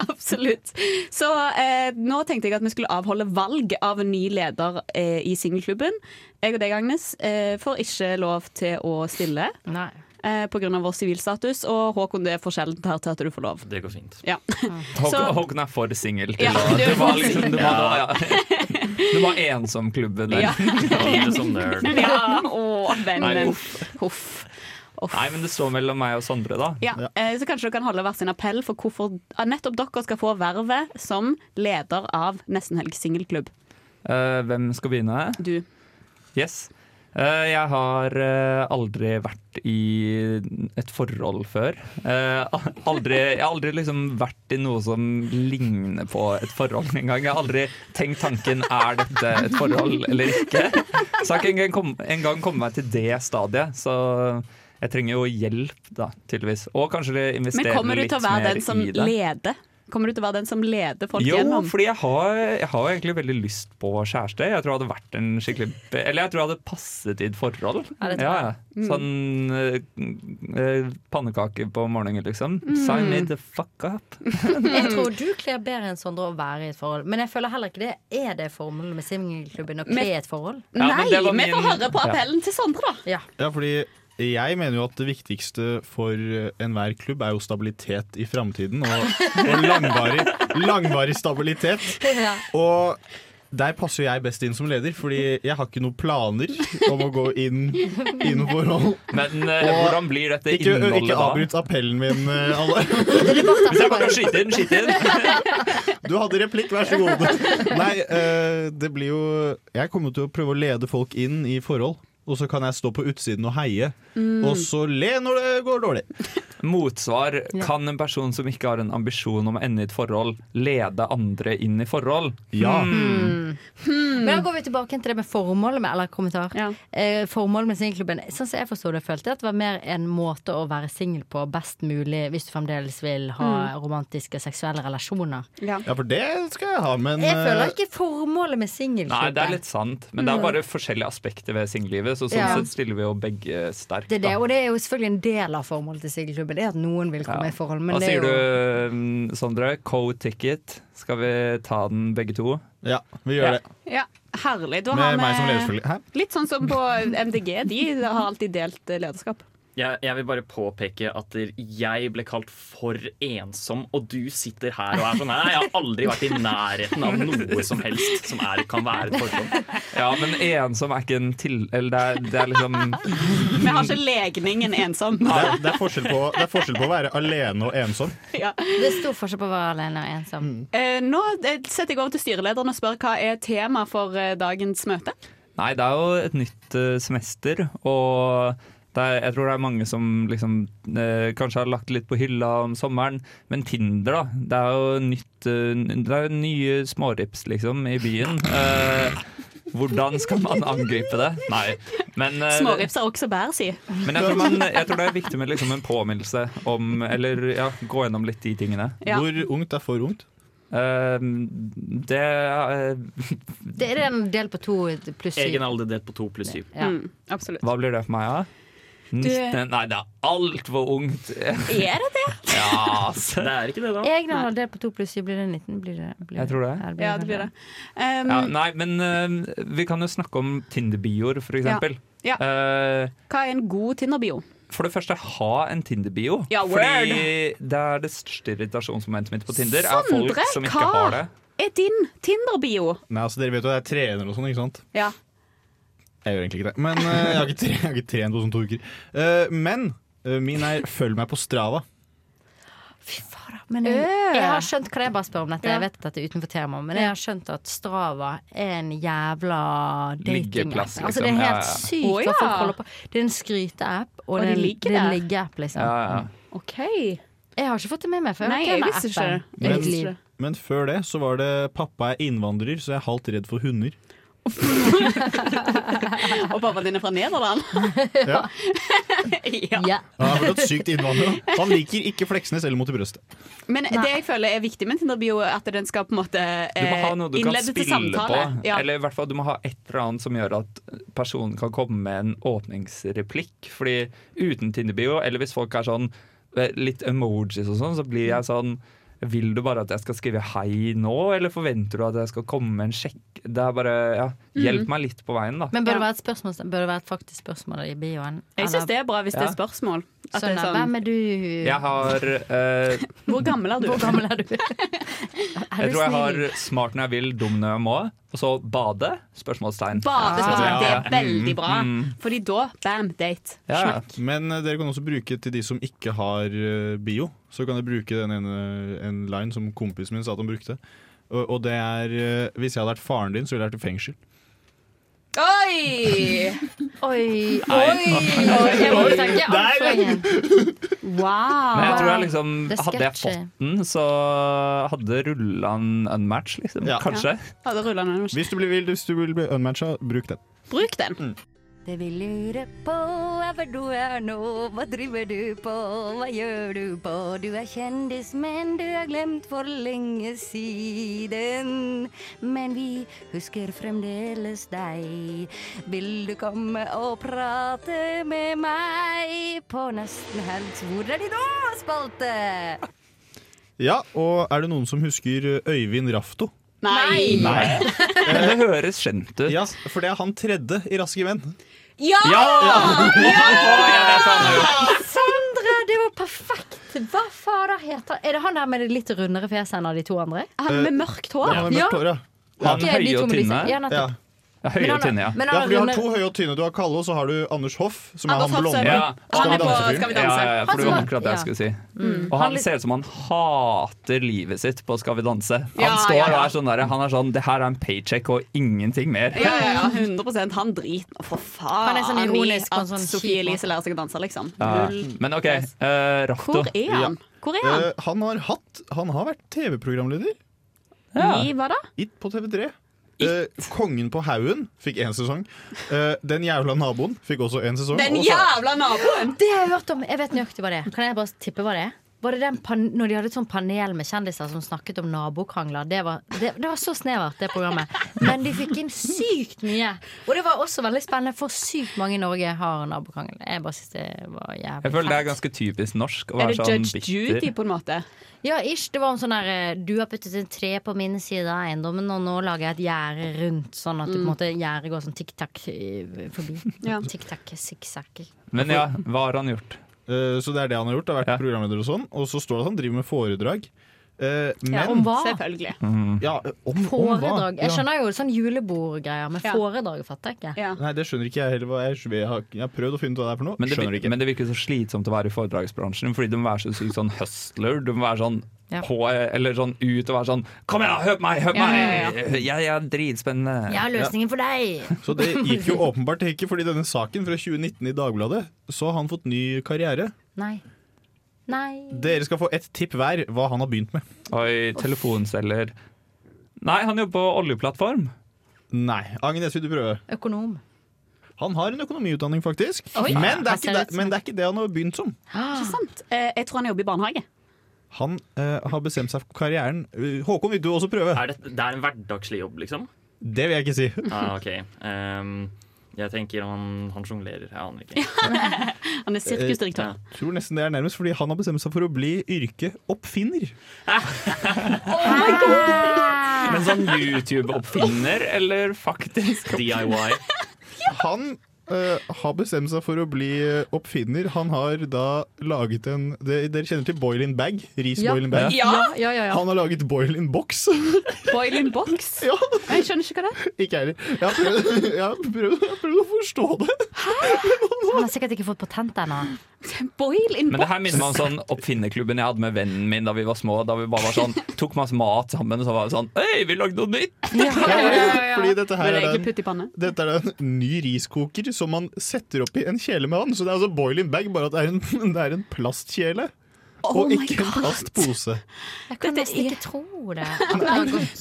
[SPEAKER 7] absolutt. Så eh, nå tenkte jeg at vi skulle avholde valg av en ny leder eh, i singelklubben. Jeg og deg, Agnes, eh, får ikke lov til å stille.
[SPEAKER 10] Nei.
[SPEAKER 7] Eh, av vår sivilstatus, og Håkon, det er for sjeldent her til at du får lov.
[SPEAKER 11] Det går fint.
[SPEAKER 7] Ja.
[SPEAKER 25] Håkon, Håkon er for singel
[SPEAKER 7] Ja,
[SPEAKER 25] det,
[SPEAKER 7] du er
[SPEAKER 25] var liksom Du var, ja. du var ensom-klubben der.
[SPEAKER 7] Ja.
[SPEAKER 11] Lite som nerd.
[SPEAKER 7] Ja, å,
[SPEAKER 25] Nei,
[SPEAKER 7] vennen.
[SPEAKER 25] uff.
[SPEAKER 7] Huff.
[SPEAKER 25] Nei, men det står mellom meg og Sondre, da.
[SPEAKER 7] Ja, eh, Så kanskje dere kan holde hver sin appell for hvorfor nettopp dere skal få vervet som leder av Nestenhelg singelklubb.
[SPEAKER 25] Eh, hvem skal begynne?
[SPEAKER 7] Du.
[SPEAKER 25] Yes. Eh, jeg har eh, aldri vært i et forhold før. Eh, aldri, jeg har aldri liksom vært i noe som ligner på et forhold engang. Jeg har aldri tenkt tanken er dette et forhold eller ikke. Så jeg har ikke engang kom- kommet meg til det stadiet. Så jeg trenger jo hjelp, da, tydeligvis. Og kanskje investere litt mer i det.
[SPEAKER 7] Men kommer du til å være den som leder? Kommer du til å være den som leder folk
[SPEAKER 25] Jo,
[SPEAKER 7] gjennom?
[SPEAKER 25] fordi jeg har, jeg har egentlig veldig lyst på kjæreste. Jeg tror det hadde vært en skikkelig Eller jeg tror jeg hadde passet i et forhold.
[SPEAKER 10] Ja, jeg.
[SPEAKER 25] ja. Sånn eh, eh, pannekake på morgenen, liksom.
[SPEAKER 10] Mm.
[SPEAKER 25] Sign me the fuck up. *laughs*
[SPEAKER 10] Jeg tror du kler bedre enn Sondre å være i et forhold. Men jeg føler heller ikke det er det formelen med singelklubben å kle i et forhold.
[SPEAKER 25] Ja,
[SPEAKER 7] Nei,
[SPEAKER 25] det var
[SPEAKER 7] vi får høre på appellen til Sondre, da.
[SPEAKER 10] Ja.
[SPEAKER 1] Ja, fordi jeg mener jo at det viktigste for enhver klubb er jo stabilitet i framtiden. Og, og *laughs* langvarig, langvarig stabilitet. Og der passer jeg best inn som leder, fordi jeg har ikke noen planer om å gå inn i noe forhold.
[SPEAKER 25] Men uh,
[SPEAKER 1] Og
[SPEAKER 25] hvordan blir dette
[SPEAKER 1] ikke,
[SPEAKER 25] innholdet
[SPEAKER 1] Ikke
[SPEAKER 25] da?
[SPEAKER 1] avbryt appellen min, uh, alle. *laughs*
[SPEAKER 25] Hvis jeg bare kan skyte inn, skyte inn. *laughs*
[SPEAKER 1] Du hadde replikk, vær så god. Nei, uh, det blir jo Jeg kommer til å prøve å lede folk inn i forhold. Og så kan jeg stå på utsiden og heie,
[SPEAKER 25] Mm.
[SPEAKER 1] og så le når det går dårlig. *laughs*
[SPEAKER 25] Motsvar. Kan en person som ikke har en ambisjon om å ende i et forhold, lede andre inn i forhold?
[SPEAKER 1] Ja.
[SPEAKER 25] Hmm.
[SPEAKER 10] Men da går vi tilbake til det med formålet med Eller kommentar. Eh, formålet med singelklubben Sånn som jeg forsto det, følte jeg at det var mer en måte å være singel på best mulig hvis du fremdeles vil ha
[SPEAKER 25] Hmm.
[SPEAKER 10] romantiske seksuelle relasjoner.
[SPEAKER 1] Ja, for det skal jeg ha, men
[SPEAKER 10] Jeg føler
[SPEAKER 1] eh,
[SPEAKER 10] ikke formålet med singelklubben.
[SPEAKER 25] Nei, det er litt sant, men det er bare forskjellige aspekter ved singellivet. Så sånn
[SPEAKER 10] Ja.
[SPEAKER 25] sett stiller vi jo begge sterkt.
[SPEAKER 10] Det er det, og det er jo selvfølgelig en del av formålet til singelklubben. Det er at noen vil komme i forhold. Men
[SPEAKER 25] Hva
[SPEAKER 10] det er
[SPEAKER 25] sier
[SPEAKER 10] jo
[SPEAKER 25] du, mm, Sondre? Co-ticket. Skal vi ta den begge to?
[SPEAKER 1] Ja, vi gjør det.
[SPEAKER 7] Ja, Herlig. Da
[SPEAKER 25] Med
[SPEAKER 7] har vi
[SPEAKER 25] meg som leder. Hæ?
[SPEAKER 7] Litt sånn som på MDG. De har alltid delt eh, lederskap.
[SPEAKER 11] Jeg, jeg vil bare påpeke at jeg ble kalt for ensom, og du sitter her og er sånn Nei, jeg har aldri vært i nærheten av noe som helst som er, kan være et fordom.
[SPEAKER 25] Ja, men ensom er ikke en til... Eller det er, det er liksom
[SPEAKER 7] Vi har ikke legningen ensom.
[SPEAKER 1] det, er, det, er på, det er forskjell på å være alene og ensom.
[SPEAKER 7] Ja.
[SPEAKER 10] Det er stor forskjell på å være alene og ensom.
[SPEAKER 7] Eh, nå eh, setter jeg over til styrelederen og spør hva er tema for eh, dagens møte.
[SPEAKER 25] Nei, det er jo et nytt eh, semester, og er, jeg tror det er mange som liksom eh, kanskje har lagt litt på hylla om sommeren. Men Tinder, da. Det er jo nytt eh, Det er nye smårips, liksom, i byen. Eh, hvordan skal man angripe det? Nei, men eh,
[SPEAKER 7] Smårips er også bær, si.
[SPEAKER 25] Men jeg tror, man, jeg tror det er viktig med liksom en påminnelse om Eller ja, gå gjennom litt de tingene.
[SPEAKER 7] Ja.
[SPEAKER 1] Hvor ungt er for ungt?
[SPEAKER 25] Uh, det er
[SPEAKER 10] Det er en del på to pluss syv.
[SPEAKER 11] Egen alder delt på to pluss syv.
[SPEAKER 10] Ja.
[SPEAKER 7] Mm, absolutt.
[SPEAKER 25] Hva blir det for meg, da? 19? Nei, det er altfor ungt.
[SPEAKER 7] Er det det? *laughs*
[SPEAKER 25] Ja, altså.
[SPEAKER 11] Det er ikke det, da.
[SPEAKER 10] Jeg har delt på to pluss syv, blir det 19? Blir det, blir
[SPEAKER 25] Jeg tror det.
[SPEAKER 7] Ja, det blir det. Um,
[SPEAKER 25] Ja, nei, men uh, vi kan jo snakke om Tinder-bioer, for eksempel.
[SPEAKER 7] Ja.
[SPEAKER 25] Eh,
[SPEAKER 7] Hva er en god Tinder-bio?
[SPEAKER 25] for det første, ha en Tinder-bio.
[SPEAKER 7] Ja,
[SPEAKER 25] fordi det er det største irritasjonsmomentet mitt på Tinder. er folk som ikke
[SPEAKER 7] hva
[SPEAKER 25] har det.
[SPEAKER 7] er din Tinder-bio?
[SPEAKER 1] Nei, altså Dere vet jo det jeg trener og sånn, ikke sant?
[SPEAKER 7] Ja.
[SPEAKER 1] Jeg gjør egentlig ikke det. Men eh, jeg, har ikke jeg har ikke trent på sånn to uker. Eh, men eh, min er 'følg meg på Strava'.
[SPEAKER 10] Men jeg, jeg har skjønt Kan jeg bare spørre om dette?
[SPEAKER 7] Ja.
[SPEAKER 10] Jeg vet at dette er utenfor temaet, men jeg har skjønt at Strava er en jævla
[SPEAKER 25] datingapp. Liksom.
[SPEAKER 10] Altså, det er helt
[SPEAKER 25] Ja, ja.
[SPEAKER 10] sykt hva folk holder på Det er en skryteapp, og,
[SPEAKER 7] Og
[SPEAKER 10] det er en- er liggeapp, liksom.
[SPEAKER 25] Ja, ja.
[SPEAKER 7] OK.
[SPEAKER 10] Jeg har ikke fått det med meg, før.
[SPEAKER 7] Nei, jeg visste ikke det.
[SPEAKER 1] Men, men før det så var det 'pappa er innvandrer', så jeg er halvt redd for hunder.
[SPEAKER 7] Og pappaen din er fra Nederland?
[SPEAKER 1] Ja.
[SPEAKER 7] ja.
[SPEAKER 1] Han er sykt innvandrer. Han liker ikke Fleksnes eller Mot i brystet.
[SPEAKER 7] Men det jeg føler er viktig med en Tinder-bio, er at den skal på en måte
[SPEAKER 25] Du må ha
[SPEAKER 7] eh,
[SPEAKER 25] noe du kan
[SPEAKER 7] innlede til
[SPEAKER 25] spille på.
[SPEAKER 7] samtale. Ja.
[SPEAKER 25] Eller i hvert fall du må ha et eller annet som gjør at personen kan komme med en åpningsreplikk. Fordi uten Tinder-bio, eller hvis folk er sånn eh, litt emojis og sånn, så blir jeg sånn vil du bare at jeg skal skrive hei nå, eller forventer du at jeg skal komme med en sjekk? Det er bare, ja, Hjelp
[SPEAKER 10] Mm.
[SPEAKER 25] meg litt på veien, da.
[SPEAKER 10] Men bør det være et spørsmål Bør det være et faktisk spørsmål i bioen?
[SPEAKER 7] Jeg syns det er bra hvis det
[SPEAKER 25] Ja.
[SPEAKER 7] er spørsmål. At det
[SPEAKER 10] Sånn,
[SPEAKER 7] er sånn,
[SPEAKER 10] Hvem er du?
[SPEAKER 25] Jeg har uh, *laughs*
[SPEAKER 7] Hvor gammel er du?
[SPEAKER 10] Hvor gammel er du? *laughs*
[SPEAKER 25] Jeg tror jeg har smart når jeg vil, dum når jeg må. Og så bade? Spørsmålstegn.
[SPEAKER 7] Bade,
[SPEAKER 25] Ja.
[SPEAKER 7] det er veldig bra.
[SPEAKER 25] Mm, mm.
[SPEAKER 7] Fordi da, bam, date.
[SPEAKER 1] Ja, men eh, dere kan også bruke til de som ikke har eh, bio. Så kan jeg bruke den ene en line som kompisen min sa at han brukte. Og, og det er eh, Hvis jeg hadde vært faren din, så ville jeg vært i fengsel.
[SPEAKER 7] Oi! *laughs*
[SPEAKER 10] Oi,
[SPEAKER 1] Oi!
[SPEAKER 10] oi! Jeg må tenke
[SPEAKER 1] Nei.
[SPEAKER 10] avføringen.
[SPEAKER 7] Wow.
[SPEAKER 25] Men jeg tror jeg liksom Hadde jeg fått den, så hadde rulla en unmatch, liksom.
[SPEAKER 1] Ja.
[SPEAKER 25] Kanskje.
[SPEAKER 7] Ja.
[SPEAKER 1] Hvis du, blir, vil- hvis du vil bli unmatcha, bruk den.
[SPEAKER 7] Bruk den.
[SPEAKER 10] Det vi lurer på er hvor du er nå, hva driver du på, hva gjør du på? Du er kjendis, men du er glemt for lenge siden. Men vi husker fremdeles deg. Vil du komme og prate med meg på Nesten helt Hvor er de nå, spalte?
[SPEAKER 1] Ja, og er det noen som husker Øyvind Rafto?
[SPEAKER 7] Nei!
[SPEAKER 1] Nei.
[SPEAKER 25] Men *laughs* det høres kjent ut.
[SPEAKER 1] Ja, for det er han tredje i Raske menn.
[SPEAKER 7] Ja!
[SPEAKER 10] Sandra, det var perfekt! Hva fader heter Er det han der med det litt rundere fjeset enn av de to andre?
[SPEAKER 7] Han med mørkt hår?
[SPEAKER 1] Han med mørkt hår, ja.
[SPEAKER 25] Han høye og tynne.
[SPEAKER 10] Ja, nettopp.
[SPEAKER 1] Ja.
[SPEAKER 25] Høye og tynne, ja.
[SPEAKER 10] men
[SPEAKER 1] Ja, for du har to høye og tynne. Du har Kalle, og så har du Anders Hoff, som er han blonde.
[SPEAKER 25] Ja,
[SPEAKER 1] Skal vi
[SPEAKER 7] på
[SPEAKER 1] danse-fyren.
[SPEAKER 7] Skal vi
[SPEAKER 25] Ja,
[SPEAKER 7] danse.
[SPEAKER 25] ja, ja, for det var akkurat det jeg skulle si.
[SPEAKER 10] Mm.
[SPEAKER 25] Og
[SPEAKER 10] Han
[SPEAKER 25] han ser ut som han hater livet sitt på Skal vi danse. Han
[SPEAKER 7] Ja,
[SPEAKER 25] står
[SPEAKER 7] ja,
[SPEAKER 25] og er sånn der, han er sånn Det her er en paycheck og ingenting mer.
[SPEAKER 7] Ja, ja, ja, 100% Han driter For faen
[SPEAKER 10] Han er sånn ironisk
[SPEAKER 7] at
[SPEAKER 10] sånn kjip
[SPEAKER 7] Elise lærer seg å danse, liksom.
[SPEAKER 25] Ja. Men OK, uh, Rafto.
[SPEAKER 7] Hvor er han? Hvor er han?
[SPEAKER 1] Uh, han har hatt Han har vært TV-programleder
[SPEAKER 7] I hva da?
[SPEAKER 1] i- på TV3. Eh, Kongen på haugen fikk én sesong. Uh, Den jævla naboen fikk også én sesong.
[SPEAKER 7] Den
[SPEAKER 1] også...
[SPEAKER 7] jævla naboen!
[SPEAKER 10] Det har jeg hørt om. Jeg vet nøyaktig hva det er. Kan jeg bare tippe hva det er? Var det den pan når de hadde et sånt panel med kjendiser som snakket om nabokrangler? Det var, det, det var så snevert, det programmet. Men de fikk inn sykt mye. Og det var også veldig spennende, for sykt mange i Norge har nabokrangel. Jeg bare synes det var jævlig
[SPEAKER 25] Jeg føler det er ganske typisk norsk å
[SPEAKER 7] Er det
[SPEAKER 25] sånn
[SPEAKER 7] Judge Judy, på en måte?
[SPEAKER 10] Ja, ish. Det var om sånn der eh, Du har puttet en tre på min side av eiendommen, og nå lager jeg et gjerde rundt, sånn at mm. på en måte gjerdet går sånn tikk-takk eh, forbi.
[SPEAKER 7] Ja.
[SPEAKER 10] Tikk-takk, sikksakk.
[SPEAKER 25] Men ja, hva har han gjort?
[SPEAKER 1] Eh, Så det er det han har gjort. Har vært
[SPEAKER 25] Ja.
[SPEAKER 1] programleder og sånn. Og så står det at han driver med foredrag. Men, ja,
[SPEAKER 10] Om hva?
[SPEAKER 7] Selvfølgelig.
[SPEAKER 25] Mm.
[SPEAKER 1] Ja, om, om hva?
[SPEAKER 10] Foredrag. Jeg skjønner jo sånn julebordgreier, men
[SPEAKER 7] Ja.
[SPEAKER 10] foredrag fatter jeg ikke.
[SPEAKER 7] Ja.
[SPEAKER 1] Nei, det skjønner ikke jeg heller. Jeg, jeg, har, jeg har prøvd å finne ut hva det er for noe.
[SPEAKER 25] Men det,
[SPEAKER 1] skjønner det ikke.
[SPEAKER 25] men det virker så slitsomt å være i foredragsbransjen, fordi du må være så sykt sånn hustler. Du må være sånn
[SPEAKER 10] Ja.
[SPEAKER 25] på, eller sånn ut og være sånn Kom igjen, hør på meg! Hør på
[SPEAKER 7] Ja,
[SPEAKER 25] meg!
[SPEAKER 7] ja,
[SPEAKER 25] Jeg er dritspennende.
[SPEAKER 10] Jeg har løsningen for deg!
[SPEAKER 1] Så det gikk jo åpenbart ikke, fordi denne saken fra 2019 i Dagbladet, så har han fått ny karriere.
[SPEAKER 10] Nei. Nei.
[SPEAKER 1] Dere skal få ett tipp hver hva han har begynt med.
[SPEAKER 25] Oi, telefonselger. Nei, han jobber på oljeplattform.
[SPEAKER 1] Nei. Agnes, vil du prøve?
[SPEAKER 10] Økonom.
[SPEAKER 1] Han har en økonomiutdanning, faktisk.
[SPEAKER 7] Oi.
[SPEAKER 1] men, det er ikke det, men det er ikke det han har begynt som.
[SPEAKER 7] Ikke sant? Eh, Jeg tror han jobber i barnehage.
[SPEAKER 1] Han eh, har bestemt seg for karrieren. Eh, Håkon, vil du også prøve?
[SPEAKER 11] Er det, det er en hverdagslig jobb, liksom?
[SPEAKER 1] Det vil jeg ikke si. *laughs*
[SPEAKER 11] Ah, ok. um, jeg tenker han, han sjonglerer. Jeg aner ikke. *laughs*
[SPEAKER 7] Han er sirkusdirektør.
[SPEAKER 1] Jeg tror nesten det er nærmest, fordi han har bestemt seg for å bli yrkeoppfinner *laughs* oppfinner.
[SPEAKER 25] Men sånn YouTube-oppfinner, eller faktisk
[SPEAKER 11] DIY.
[SPEAKER 1] Han eh, har bestemt seg for å bli eh, oppfinner. Han har da laget en det, Dere kjenner til boil in bag? Ris
[SPEAKER 10] Ja.
[SPEAKER 1] boil in bag?
[SPEAKER 7] Ja.
[SPEAKER 10] Ja, ja, ja.
[SPEAKER 1] Han har laget boil in box. *laughs*
[SPEAKER 7] Boil in box? *laughs*
[SPEAKER 1] Ja.
[SPEAKER 7] Jeg skjønner ikke hva det er.
[SPEAKER 1] ikke jeg heller. Jeg har prøvd, *laughs* jeg har prøvd, jeg har prøvd å forstå det.
[SPEAKER 10] Han har sikkert ikke fått patent ennå. *laughs*
[SPEAKER 7] Boil in
[SPEAKER 25] Men det her minner meg om sånn oppfinnerklubben jeg hadde med vennen min da vi var små. Da vi bare var sånn, *laughs* tok masse mat sammen, og så var det sånn Hei, vi lagde noe nytt! *laughs*
[SPEAKER 1] Fordi dette her er en, dette er en ny riskoker som man setter oppi en kjele med vann. Så det er altså boil in bag, bare at det er en, det er en plastkjele.
[SPEAKER 7] Oh
[SPEAKER 1] og ikke en plastpose.
[SPEAKER 10] Jeg kan
[SPEAKER 7] Dette
[SPEAKER 10] nesten
[SPEAKER 7] er-
[SPEAKER 10] ikke tro det.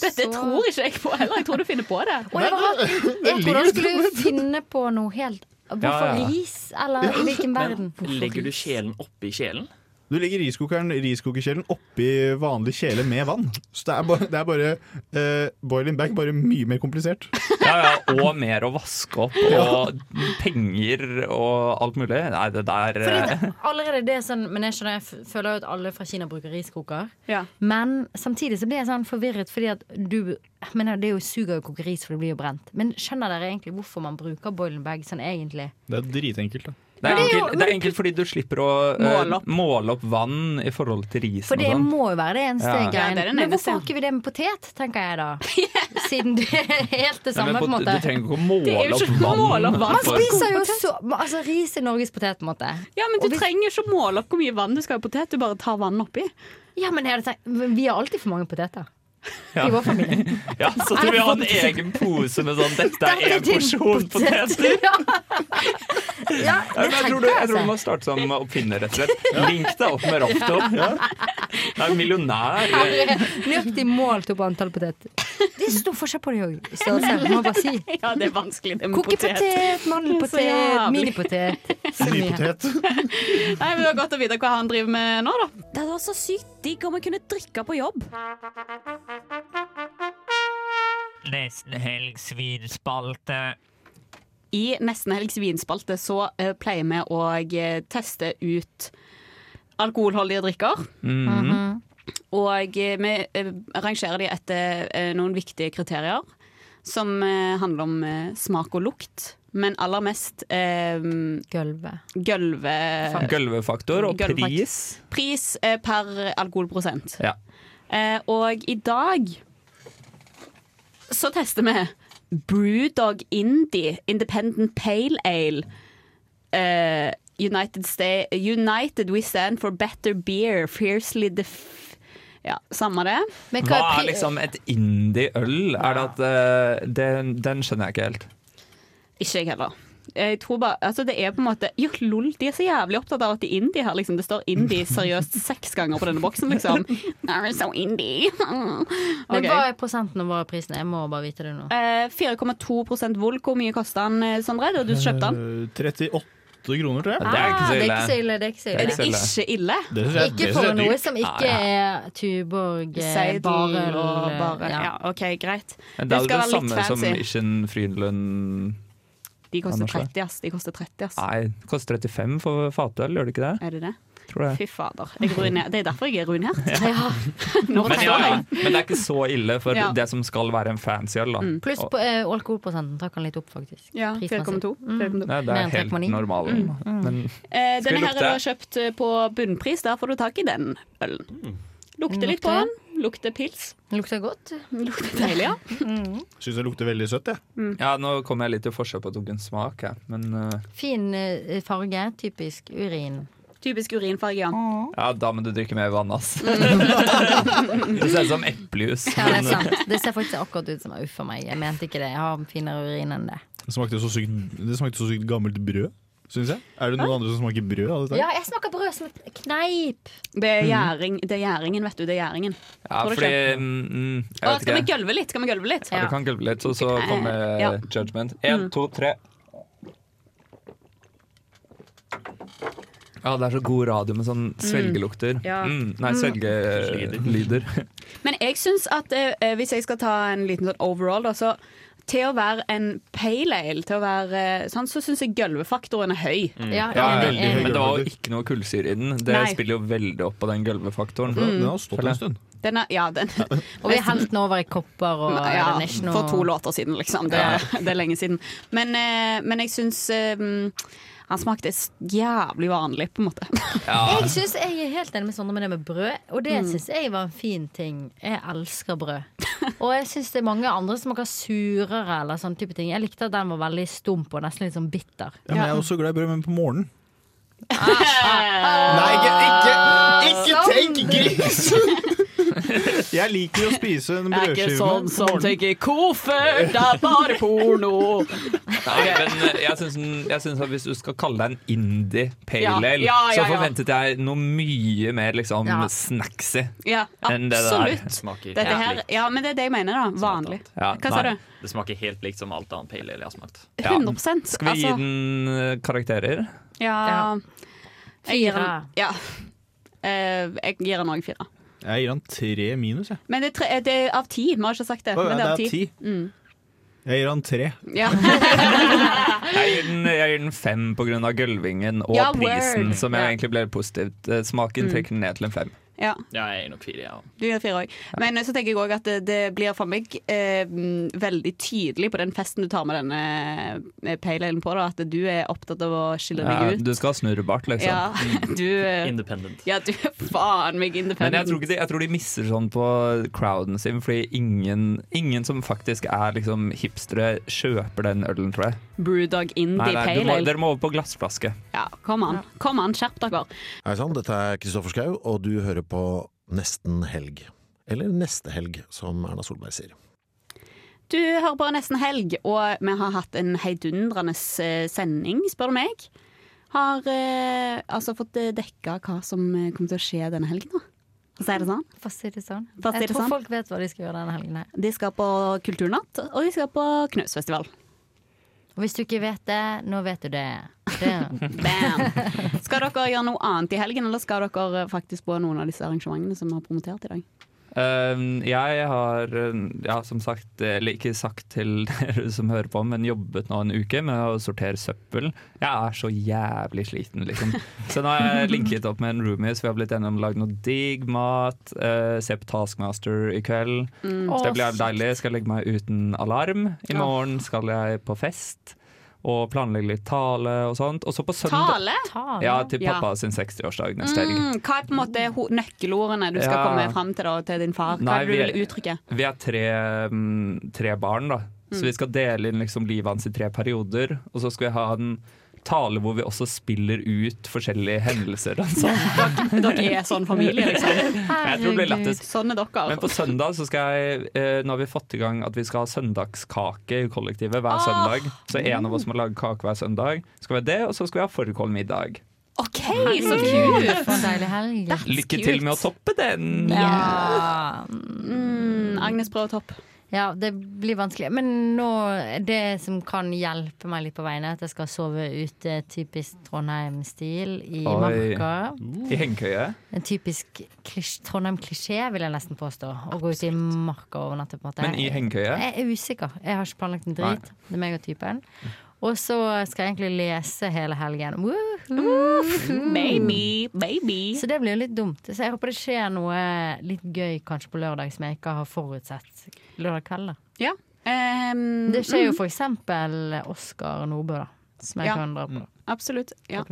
[SPEAKER 7] Dette tror ikke jeg på heller. Jeg tror du finner på det.
[SPEAKER 10] Og det var, jeg trodde du skulle finne på noe helt Hvorfor ris? Eller i hvilken verden?
[SPEAKER 11] Men legger du kjelen oppi kjelen?
[SPEAKER 1] Du legger riskokeren, riskokerkjelen oppi vanlig kjele med vann. Så det er bare, det er bare eh, boiling bag, bare mye mer komplisert.
[SPEAKER 25] Ja, ja, og mer å vaske opp, *laughs* og penger og alt mulig. Nei, det der
[SPEAKER 10] Fordi
[SPEAKER 25] eh,
[SPEAKER 10] allerede det er sånn Men jeg skjønner, jeg føler jo at alle fra Kina bruker riskoker. Men samtidig så blir jeg sånn forvirret, fordi at du men Det er jo suger jo koke ris, for det blir jo brent. Men skjønner dere egentlig hvorfor man bruker boiling bag sånn egentlig?
[SPEAKER 1] Det er dritenkelt, da.
[SPEAKER 25] Det er,
[SPEAKER 10] det er jo-
[SPEAKER 25] enkelt, det er enkelt fordi du slipper å eh,
[SPEAKER 10] Måle opp.
[SPEAKER 25] måle opp vann i forhold til risen.
[SPEAKER 10] For det
[SPEAKER 25] og sånn.
[SPEAKER 10] må jo være det eneste
[SPEAKER 25] Ja. Ja,
[SPEAKER 7] det
[SPEAKER 10] Men hvorfor har ikke vi det med potet, tenker jeg da? *laughs* Siden det er helt det
[SPEAKER 25] Nei,
[SPEAKER 10] samme,
[SPEAKER 25] men
[SPEAKER 10] på en måte.
[SPEAKER 25] Du trenger ikke å måle opp vann.
[SPEAKER 7] måle opp vann.
[SPEAKER 10] Man spiser jo så Altså, ris er Norges potet, på en måte.
[SPEAKER 7] Ja, men du trenger ikke å måle opp hvor mye vann du skal ha i potet, du bare tar vann oppi.
[SPEAKER 10] Ja, men jeg tenkt, vi har alltid for mange poteter.
[SPEAKER 25] Ja.
[SPEAKER 10] I vår familie.
[SPEAKER 25] Ja, så tror vi har en egen pose med sånn 'dette er én porsjon poteter'. *laughs*
[SPEAKER 10] Ja,
[SPEAKER 25] Ja, jeg, tror du, jeg tror du må starte som oppfinner, rett og slett. Link deg opp med Rafto. Jeg er millionær.
[SPEAKER 10] Nøyaktig målt opp antall poteter. Det er stor forskjell på det òg. Må bare si.
[SPEAKER 7] Ja, det er vanskelig det med potet.
[SPEAKER 10] Kokepotet, mandelpotet, minipotet. Mye. *laughs*
[SPEAKER 7] Nei, men Det var godt å vite hva han driver med nå, da. Det hadde vært så sykt digg om vi kunne drikke på jobb.
[SPEAKER 26] Nesten helgs vinspalte.
[SPEAKER 7] I Nesten helgs vinspalte så eh, pleier vi å eh, teste ut alkoholholdige drikker.
[SPEAKER 25] Mhm.
[SPEAKER 7] Og eh, vi rangerer de etter noen viktige kriterier. Som handler om smak og lukt. Men aller mest eh,
[SPEAKER 10] Gulvet.
[SPEAKER 7] Gulve...
[SPEAKER 25] Gulvefaktor og
[SPEAKER 7] gulvefaktor.
[SPEAKER 25] pris.
[SPEAKER 7] Pris eh, per alkoholprosent.
[SPEAKER 25] Ja.
[SPEAKER 7] Eh, og i dag så tester vi Brewdog Indie Independent Pale Ale. Eh, United, stay, United we stand for better beer, fiercely def... Ja, samme det.
[SPEAKER 25] Hva er liksom et indie-øl? Er det at uh, den, den skjønner jeg ikke helt.
[SPEAKER 7] Ikke jeg heller. Jeg tror bare, altså det er på en måte Jo, lol, de er så jævlig opptatt av at de er indie her. Liksom. Det står indie seriøst seks ganger på denne boksen, liksom. *laughs* They're so indie. *laughs*
[SPEAKER 10] Men hva er prosenten og hva er prisen? Jeg må bare vite det nå.
[SPEAKER 7] Eh, 4,2 Vol. Hvor mye kosta den, eh, Sondre, da du kjøpte den?
[SPEAKER 1] Eh, 38 kroner, tror jeg.
[SPEAKER 10] Ah, det er ikke så ille. Det er ikke så ille.
[SPEAKER 7] Er det ikke ille?
[SPEAKER 1] Det jeg-
[SPEAKER 10] Ikke
[SPEAKER 1] det
[SPEAKER 10] for
[SPEAKER 1] er
[SPEAKER 10] noe
[SPEAKER 1] dyrt.
[SPEAKER 10] som ikke er Tuborg, eh,
[SPEAKER 7] Seidel
[SPEAKER 10] Barel
[SPEAKER 7] og bare
[SPEAKER 10] ja.
[SPEAKER 7] Ja, OK, greit.
[SPEAKER 25] Men
[SPEAKER 7] Det
[SPEAKER 25] det er
[SPEAKER 7] skal
[SPEAKER 25] det samme som
[SPEAKER 7] Ikke
[SPEAKER 25] en Frydenlund
[SPEAKER 7] De koster
[SPEAKER 25] Anders,
[SPEAKER 7] 30, ass. De koster 30, ass.
[SPEAKER 25] Nei, det koster 35 for fatøl, gjør det ikke det?
[SPEAKER 7] Er det det?
[SPEAKER 25] Tror det.
[SPEAKER 7] Fy fader. Jeg. Det er derfor jeg er ruinert. *laughs* Nå
[SPEAKER 25] Men,
[SPEAKER 7] forstår
[SPEAKER 25] ja, men det er ikke så ille for
[SPEAKER 7] Ja.
[SPEAKER 25] det som skal være en fancy øl. Da.
[SPEAKER 10] Pluss på eh, alkoholprosenten tar han litt opp, faktisk.
[SPEAKER 7] Ja,
[SPEAKER 10] Prismessig.
[SPEAKER 7] 4,2.
[SPEAKER 10] Mm.
[SPEAKER 7] 4,2.
[SPEAKER 25] Det er helt
[SPEAKER 10] 3,9.
[SPEAKER 25] normal.
[SPEAKER 10] Mm.
[SPEAKER 25] Men
[SPEAKER 7] Eh, denne her er kjøpt eh, på bunnpris. Der får du tak i den ølen. Lukter litt på den. Lukter pils.
[SPEAKER 10] Lukter godt.
[SPEAKER 7] Lukter deilig, ja.
[SPEAKER 1] Syns det lukter veldig søtt, jeg.
[SPEAKER 25] ja, nå kom jeg litt til forskjell på at tok en smak, jeg. Men uh...
[SPEAKER 10] Fin eh, farge. Typisk urin.
[SPEAKER 7] Typisk urinfarge, ja.
[SPEAKER 25] ja, da må du drikke mer vann, ass. *laughs* det ser ut som eplejus.
[SPEAKER 10] Ja, det er sant. Det ser faktisk akkurat ut som uff a meg. Jeg mente ikke det. Jeg har finere urin enn det.
[SPEAKER 1] Det smakte så sykt, det smakte så sykt gammelt brød, syns jeg. Er det noen andre som smaker brød av dette?
[SPEAKER 10] Ja, jeg smaker brød som et kneip.
[SPEAKER 7] Det er, gjæring, det er gjæringen, vet du. Det er gjæringen.
[SPEAKER 25] Ja,
[SPEAKER 7] Tror du
[SPEAKER 25] fordi
[SPEAKER 7] ikke?
[SPEAKER 25] mm, mm,
[SPEAKER 7] Å,
[SPEAKER 25] vet
[SPEAKER 7] skal vi
[SPEAKER 25] ikke.
[SPEAKER 7] gølve litt? Skal vi gølve litt?
[SPEAKER 25] Ja, du kan gulve litt, så, så kommer
[SPEAKER 7] Ja.
[SPEAKER 25] judgment. Én,
[SPEAKER 7] Mm.
[SPEAKER 25] to, tre. Ja, det er så god radio med sånn svelgelukter.
[SPEAKER 7] Ja.
[SPEAKER 25] Mm, nei,
[SPEAKER 7] Mm.
[SPEAKER 25] svelgelyder. *laughs*
[SPEAKER 7] Men jeg syns at eh, hvis jeg skal ta en liten sånn overall, da, så til å være en pale ale, til å være eh, sånn, så syns jeg gølvefaktoren er høy.
[SPEAKER 25] Mm. Ja, men det var jo ikke noe kullsyre i den. Det
[SPEAKER 7] Nei.
[SPEAKER 25] spiller jo veldig opp på den gulvefaktoren.
[SPEAKER 7] Den har
[SPEAKER 1] stått en stund.
[SPEAKER 7] Den er, ja, den
[SPEAKER 10] Og vi har helt den over i kopper og
[SPEAKER 7] ja,
[SPEAKER 10] er
[SPEAKER 7] For to låter siden, liksom. Det,
[SPEAKER 10] Ja. *laughs*
[SPEAKER 7] det er lenge siden. Men, eh, men jeg syns eh, han smakte jævlig vanlig, på en måte. *laughs*
[SPEAKER 10] Jeg synes jeg er helt enig med Sondre med det med brød, og det
[SPEAKER 7] Mm.
[SPEAKER 10] syns jeg var en fin ting. Jeg elsker brød. *laughs* Og jeg syns det er mange andre som smaker surere eller sånn type ting. Jeg likte at den var veldig stump og nesten litt sånn bitter.
[SPEAKER 1] Ja, men jeg er også glad i brød, men på morgenen.
[SPEAKER 10] Nei,
[SPEAKER 1] ikke, ikke, ikke tenk gris! *laughs* Jeg liker jo å spise en
[SPEAKER 7] Jeg er ikke sånn som tenker koffert, det er bare porno.
[SPEAKER 25] Nei, men jeg syns, jeg syns at hvis du skal kalle deg en indie pale
[SPEAKER 7] Ja,
[SPEAKER 25] ale,
[SPEAKER 7] ja, ja,
[SPEAKER 25] så forventet jeg noe mye mer liksom
[SPEAKER 7] Ja.
[SPEAKER 25] snacksy
[SPEAKER 7] Ja,
[SPEAKER 25] enn det der.
[SPEAKER 7] absolutt. Dette her, ja, men det er det jeg mener, da. Vanlig.
[SPEAKER 25] Ja,
[SPEAKER 7] Hva sa du?
[SPEAKER 11] Det smaker helt likt som alt annet pale ale jeg har smakt.
[SPEAKER 25] Ja.
[SPEAKER 7] 100
[SPEAKER 25] Skal vi gi
[SPEAKER 7] altså.
[SPEAKER 25] den eh, karakterer?
[SPEAKER 7] Ja.
[SPEAKER 10] Fire.
[SPEAKER 7] Ja. Eh, jeg gir den òg fire.
[SPEAKER 1] Jeg gir han tre minus, jeg.
[SPEAKER 7] Men det er, tre, det er av ti. Vi har ikke sagt det.
[SPEAKER 1] Oh, ja,
[SPEAKER 7] men det er av ti.
[SPEAKER 1] ti.
[SPEAKER 7] Mm.
[SPEAKER 1] Jeg gir han tre.
[SPEAKER 7] Ja. *laughs*
[SPEAKER 25] Jeg gir den, jeg gir den fem pga. gulvingen og
[SPEAKER 7] Ja,
[SPEAKER 25] prisen,
[SPEAKER 7] word.
[SPEAKER 25] som jeg
[SPEAKER 7] Ja.
[SPEAKER 25] egentlig ble positivt. Eh, Smaken
[SPEAKER 7] Mm.
[SPEAKER 25] trekker den ned til en fem.
[SPEAKER 7] Ja.
[SPEAKER 11] Ja, jeg er nok fire, ja.
[SPEAKER 7] Du er fire òg. Men så tenker jeg òg at det, det blir for meg eh, veldig tydelig på den festen du tar med denne eh, pale alen på, da, at du er opptatt av å skille
[SPEAKER 25] Ja,
[SPEAKER 7] deg ut.
[SPEAKER 25] du skal ha snurrebart, liksom.
[SPEAKER 7] Ja, du eh,
[SPEAKER 11] Independent.
[SPEAKER 7] Ja, du er faen meg
[SPEAKER 25] Men jeg tror, ikke de, jeg tror de mister sånn på crowden sin, fordi ingen, ingen som faktisk er liksom hipstere, kjøper den ølen, tror jeg.
[SPEAKER 7] Brewdog Indie
[SPEAKER 25] Nei, nei,
[SPEAKER 7] Pale Ale.
[SPEAKER 25] dere må over på glassflaske.
[SPEAKER 7] Ja, kom an. Kom an, skjerp dere.
[SPEAKER 27] Hei sann, dette er Kristoffer Schau, og du hører på Nesten helg. Eller Neste helg, som Erna Solberg sier.
[SPEAKER 7] Du hører på Nesten Helg, og vi har hatt en heidundrende eh, sending, spør du meg. Har eh, altså fått eh, dekka hva som eh, kommer til å skje denne helgen, da. For å si det sånn.
[SPEAKER 10] For å si det sånn. Jeg
[SPEAKER 7] det
[SPEAKER 10] tror
[SPEAKER 7] sånn.
[SPEAKER 10] folk vet hva de skal gjøre denne helgen. her
[SPEAKER 7] De skal på Kulturnatt, og de skal på Knausfestival.
[SPEAKER 10] Og hvis du ikke vet det, nå vet du det. *laughs* det.
[SPEAKER 7] Bam! Skal dere gjøre noe annet i helgen, eller skal dere faktisk på noen av disse arrangementene som vi har promotert i dag?
[SPEAKER 25] Um, jeg har, uh, ja, som sagt, eller ikke sagt til *laughs* dere som hører på, men jobbet nå en uke med å sortere søppel. Jeg er så jævlig sliten, liksom. *laughs* Så nå har jeg linket opp med en roomie, så vi har blitt enige om å lage noe digg mat. uh, se på Taskmaster i kveld.
[SPEAKER 7] Mm.
[SPEAKER 25] Så det blir deilig. Skal legge meg uten alarm. I morgen skal jeg på fest. Og planlegge litt tale og sånt. Og så på søndag
[SPEAKER 7] Tale?
[SPEAKER 25] Ja, til
[SPEAKER 7] Ja.
[SPEAKER 25] pappa sin 60-årsdag neste helg.
[SPEAKER 7] Mm, hva er på en måte nøkkelordene du skal
[SPEAKER 25] Ja.
[SPEAKER 7] komme fram til da, til din far? Hva
[SPEAKER 25] Nei,
[SPEAKER 7] er det du vil uttrykke?
[SPEAKER 25] Vi er tre, mm, tre barn, da. Så
[SPEAKER 7] Mm.
[SPEAKER 25] vi skal dele inn liksom livet hans i tre perioder. Og så skal vi ha en tale hvor vi også spiller ut forskjellige hendelser. Altså. dere,
[SPEAKER 7] Dere er sånn familie, liksom. *laughs*
[SPEAKER 25] Jeg tror det blir lettest.
[SPEAKER 7] Sånn er dere.
[SPEAKER 25] Men på søndag så skal jeg eh, Nå har vi fått i gang at vi skal ha søndagskake i kollektivet hver
[SPEAKER 7] Ah.
[SPEAKER 25] søndag. Så en av oss må lage kake hver søndag. Skal vi ha det, og så skal vi ha fårikålmiddag.
[SPEAKER 7] OK, så kult!
[SPEAKER 10] Deilig helg.
[SPEAKER 25] Lykke til med å toppe den!
[SPEAKER 10] Ja.
[SPEAKER 7] Mm, Agnes prøver å toppe.
[SPEAKER 10] Ja, det blir vanskelig. Men nå, det som kan hjelpe meg litt på veien, er at jeg skal sove ute typisk Trondheim-stil i
[SPEAKER 25] Oi.
[SPEAKER 10] marka.
[SPEAKER 25] I hengekøye.
[SPEAKER 10] En typisk Trondheim-klisjé, vil jeg nesten påstå. Å gå ut i marka og overnatte. på en måte.
[SPEAKER 25] Men i hengekøye?
[SPEAKER 10] Jeg er usikker. Jeg har ikke planlagt en drit. Det er meg og typen. Og så skal jeg egentlig lese hele helgen.
[SPEAKER 7] Baby, baby.
[SPEAKER 10] Så det blir jo litt dumt. Så jeg håper det skjer noe litt gøy kanskje på lørdag som jeg ikke har forutsett lørdag kveld. da.
[SPEAKER 7] Ja. Um,
[SPEAKER 10] Det skjer jo
[SPEAKER 7] mm.
[SPEAKER 10] for eksempel Oskar Nordbø, da. Som jeg
[SPEAKER 7] Ja.
[SPEAKER 10] kan dra på.
[SPEAKER 7] Absolutt. Ja.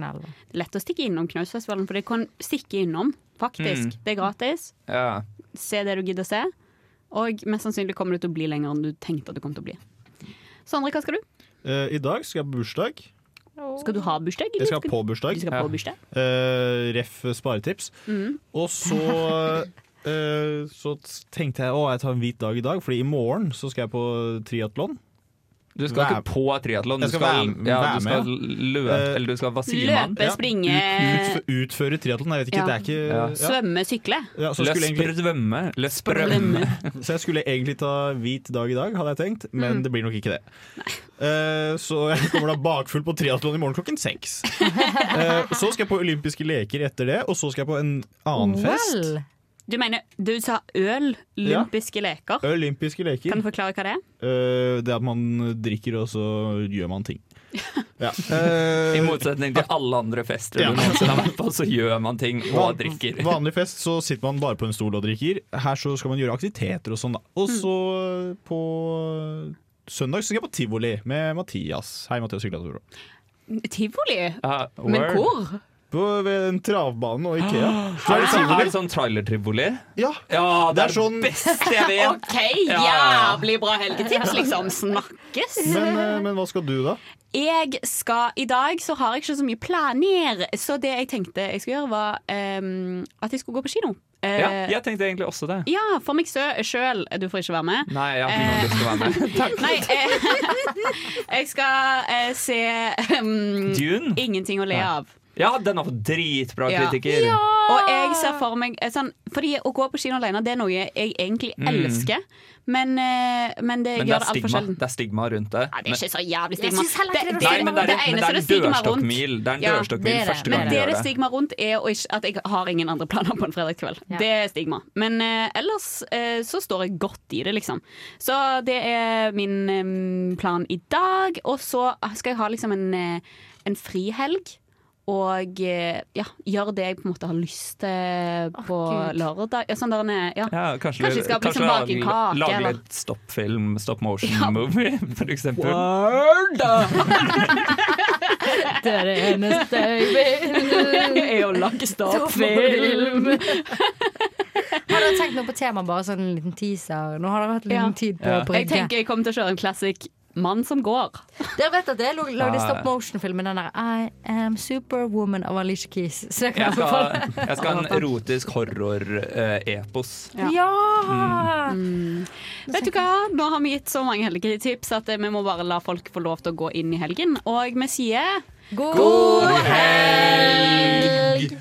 [SPEAKER 7] Lett å stikke innom Knausfestivalen, for det kan stikke innom, faktisk.
[SPEAKER 25] Mm.
[SPEAKER 7] Det er gratis.
[SPEAKER 25] Ja.
[SPEAKER 7] Se det du gidder å se. Og mest sannsynlig kommer du til å bli lenger enn du tenkte at du kom til å bli. Sondre, hva skal du?
[SPEAKER 1] Eh, I dag skal jeg på bursdag.
[SPEAKER 7] Skal du ha bursdag? eller
[SPEAKER 1] Jeg skal på bursdag.
[SPEAKER 7] Du skal på bursdag?
[SPEAKER 1] Eh, ref sparetips.
[SPEAKER 7] Mm.
[SPEAKER 1] Og så *laughs* Så tenkte jeg å jeg tar en hvit dag i dag, Fordi i morgen så skal jeg på triatlon.
[SPEAKER 25] Du skal
[SPEAKER 1] Væ
[SPEAKER 25] ikke på triatlon, du
[SPEAKER 1] skal
[SPEAKER 25] skal,
[SPEAKER 1] være-
[SPEAKER 25] ja, du skal
[SPEAKER 1] med,
[SPEAKER 25] løpe,
[SPEAKER 1] Eh,
[SPEAKER 25] eller du skal hva sier man?
[SPEAKER 7] Løpe, springe,
[SPEAKER 1] Ut, utføre triatlon. Jeg vet ikke,
[SPEAKER 7] Ja.
[SPEAKER 1] det er ikke
[SPEAKER 25] Ja.
[SPEAKER 7] svømme, sykle.
[SPEAKER 1] Ja, så skulle egentlig-
[SPEAKER 25] Løsprødvømme. Løsprødvømme. *laughs*
[SPEAKER 1] Så jeg skulle egentlig ta hvit dag i dag, hadde jeg tenkt, men
[SPEAKER 7] Mm.
[SPEAKER 1] det blir nok ikke det. Eh, så jeg kommer da bakfull på triatlon i morgen klokken seks. *laughs* Eh, så skal jeg på olympiske leker etter det, og så skal jeg på en annen fest.
[SPEAKER 7] Du mener, du sa øl, olympiske leker.
[SPEAKER 1] Olympiske leker.
[SPEAKER 7] Kan du forklare hva det er?
[SPEAKER 1] Uh, det at man drikker, og så gjør man ting. *laughs* Ja. uh,
[SPEAKER 25] I motsetning til alle andre fester
[SPEAKER 1] Ja.
[SPEAKER 25] du noensinne har vært på, så gjør man ting og
[SPEAKER 1] Van-
[SPEAKER 25] drikker.
[SPEAKER 1] Vanlig fest så sitter man bare på en stol og drikker. Her så skal man gjøre aktiviteter og sånn. da Og så på søndag så skal jeg på tivoli med Mathias. Hei, Mathias. Hyggelig at du.
[SPEAKER 7] Tivoli?
[SPEAKER 25] Uh,
[SPEAKER 7] Men hvor?
[SPEAKER 1] På ved en travbane og Ikea. Så
[SPEAKER 25] Er det, sånn, er det sånn trailertrivoli?
[SPEAKER 1] Ja.
[SPEAKER 25] ja, det
[SPEAKER 1] Det
[SPEAKER 25] er
[SPEAKER 1] sånn-
[SPEAKER 25] beste jeg vet! *laughs*
[SPEAKER 7] OK, jævlig bra helgetips, liksom. Snakkes.
[SPEAKER 1] Men, eh, men hva skal du, da?
[SPEAKER 7] Jeg skal, I dag så har jeg ikke så mye planer, så det jeg tenkte jeg skulle gjøre, var um, at jeg skulle gå på kino. Uh,
[SPEAKER 25] Ja, jeg tenkte egentlig også det.
[SPEAKER 7] ja, for meg sjøl. Du får ikke være med.
[SPEAKER 25] Nei, jeg har ikke noe lyst til å være med. *laughs* Takk.
[SPEAKER 7] Nei, uh, *laughs* jeg skal se um,
[SPEAKER 25] Dune?
[SPEAKER 7] Ingenting å le av.
[SPEAKER 25] Ja, den har fått dritbra
[SPEAKER 7] Ja.
[SPEAKER 25] kritikker.
[SPEAKER 7] Og jeg ser for meg eh, sånn, Fordi å gå på kino alene Det er noe jeg egentlig
[SPEAKER 25] Mm.
[SPEAKER 7] elsker, men, eh, men det
[SPEAKER 25] Men det
[SPEAKER 7] gjør det altfor
[SPEAKER 25] stigma.
[SPEAKER 7] sjelden.
[SPEAKER 25] det er stigma rundt det.
[SPEAKER 7] Nei, det er ikke så jævlig stigma.
[SPEAKER 10] det er noe
[SPEAKER 25] Nei, men det er, det
[SPEAKER 7] eneste
[SPEAKER 25] er en dørstokkmil. Det er en
[SPEAKER 7] Ja,
[SPEAKER 25] dørstokkmil
[SPEAKER 10] det
[SPEAKER 25] første
[SPEAKER 7] Men
[SPEAKER 25] gang
[SPEAKER 7] det
[SPEAKER 25] jeg
[SPEAKER 7] det
[SPEAKER 25] gjør
[SPEAKER 7] er
[SPEAKER 25] det.
[SPEAKER 7] stigma rundt, er å ikke, at jeg har ingen andre planer på en fredagskveld.
[SPEAKER 10] Ja.
[SPEAKER 7] Det er stigma. Men uh, ellers uh, så står jeg godt i det, liksom. Så det er min um, plan i dag. Og så skal jeg ha liksom en, uh, en frihelg. Og eh, ja, gjøre det jeg på en måte har lyst til på
[SPEAKER 10] oh,
[SPEAKER 7] lørdag. Ja, sånn der, en, ja.
[SPEAKER 25] Ja, kanskje,
[SPEAKER 7] Kanskje jeg skal liksom bake en kake,
[SPEAKER 25] lage
[SPEAKER 7] eller-
[SPEAKER 25] litt stoppfilm, stop motion
[SPEAKER 7] Ja.
[SPEAKER 25] movie, for eksempel. *laughs*
[SPEAKER 10] Det er det eneste *laughs* jeg vil.
[SPEAKER 7] er å lage stoppfilm. *laughs*
[SPEAKER 10] Har dere tenkt noe på temaet, bare sånn en liten teaser? Nå har dere hatt liten
[SPEAKER 7] Ja.
[SPEAKER 10] tid på
[SPEAKER 25] Ja.
[SPEAKER 10] å brygge.
[SPEAKER 7] Jeg tenker jeg kommer til å kjøre en classic Mann som går.
[SPEAKER 10] Dere vet at jeg lagde stop motion-filmen den der I Am Superwoman av Alicia Keys. Så
[SPEAKER 25] Jeg
[SPEAKER 10] jeg
[SPEAKER 25] skal, jeg skal ha en erotisk horror-epos.
[SPEAKER 10] Ja!
[SPEAKER 7] Vet du hva? Nå har vi gitt så mange helgetips at eh, vi må bare la folk få lov til å gå inn i helgen. Og vi sier
[SPEAKER 10] God
[SPEAKER 7] helg!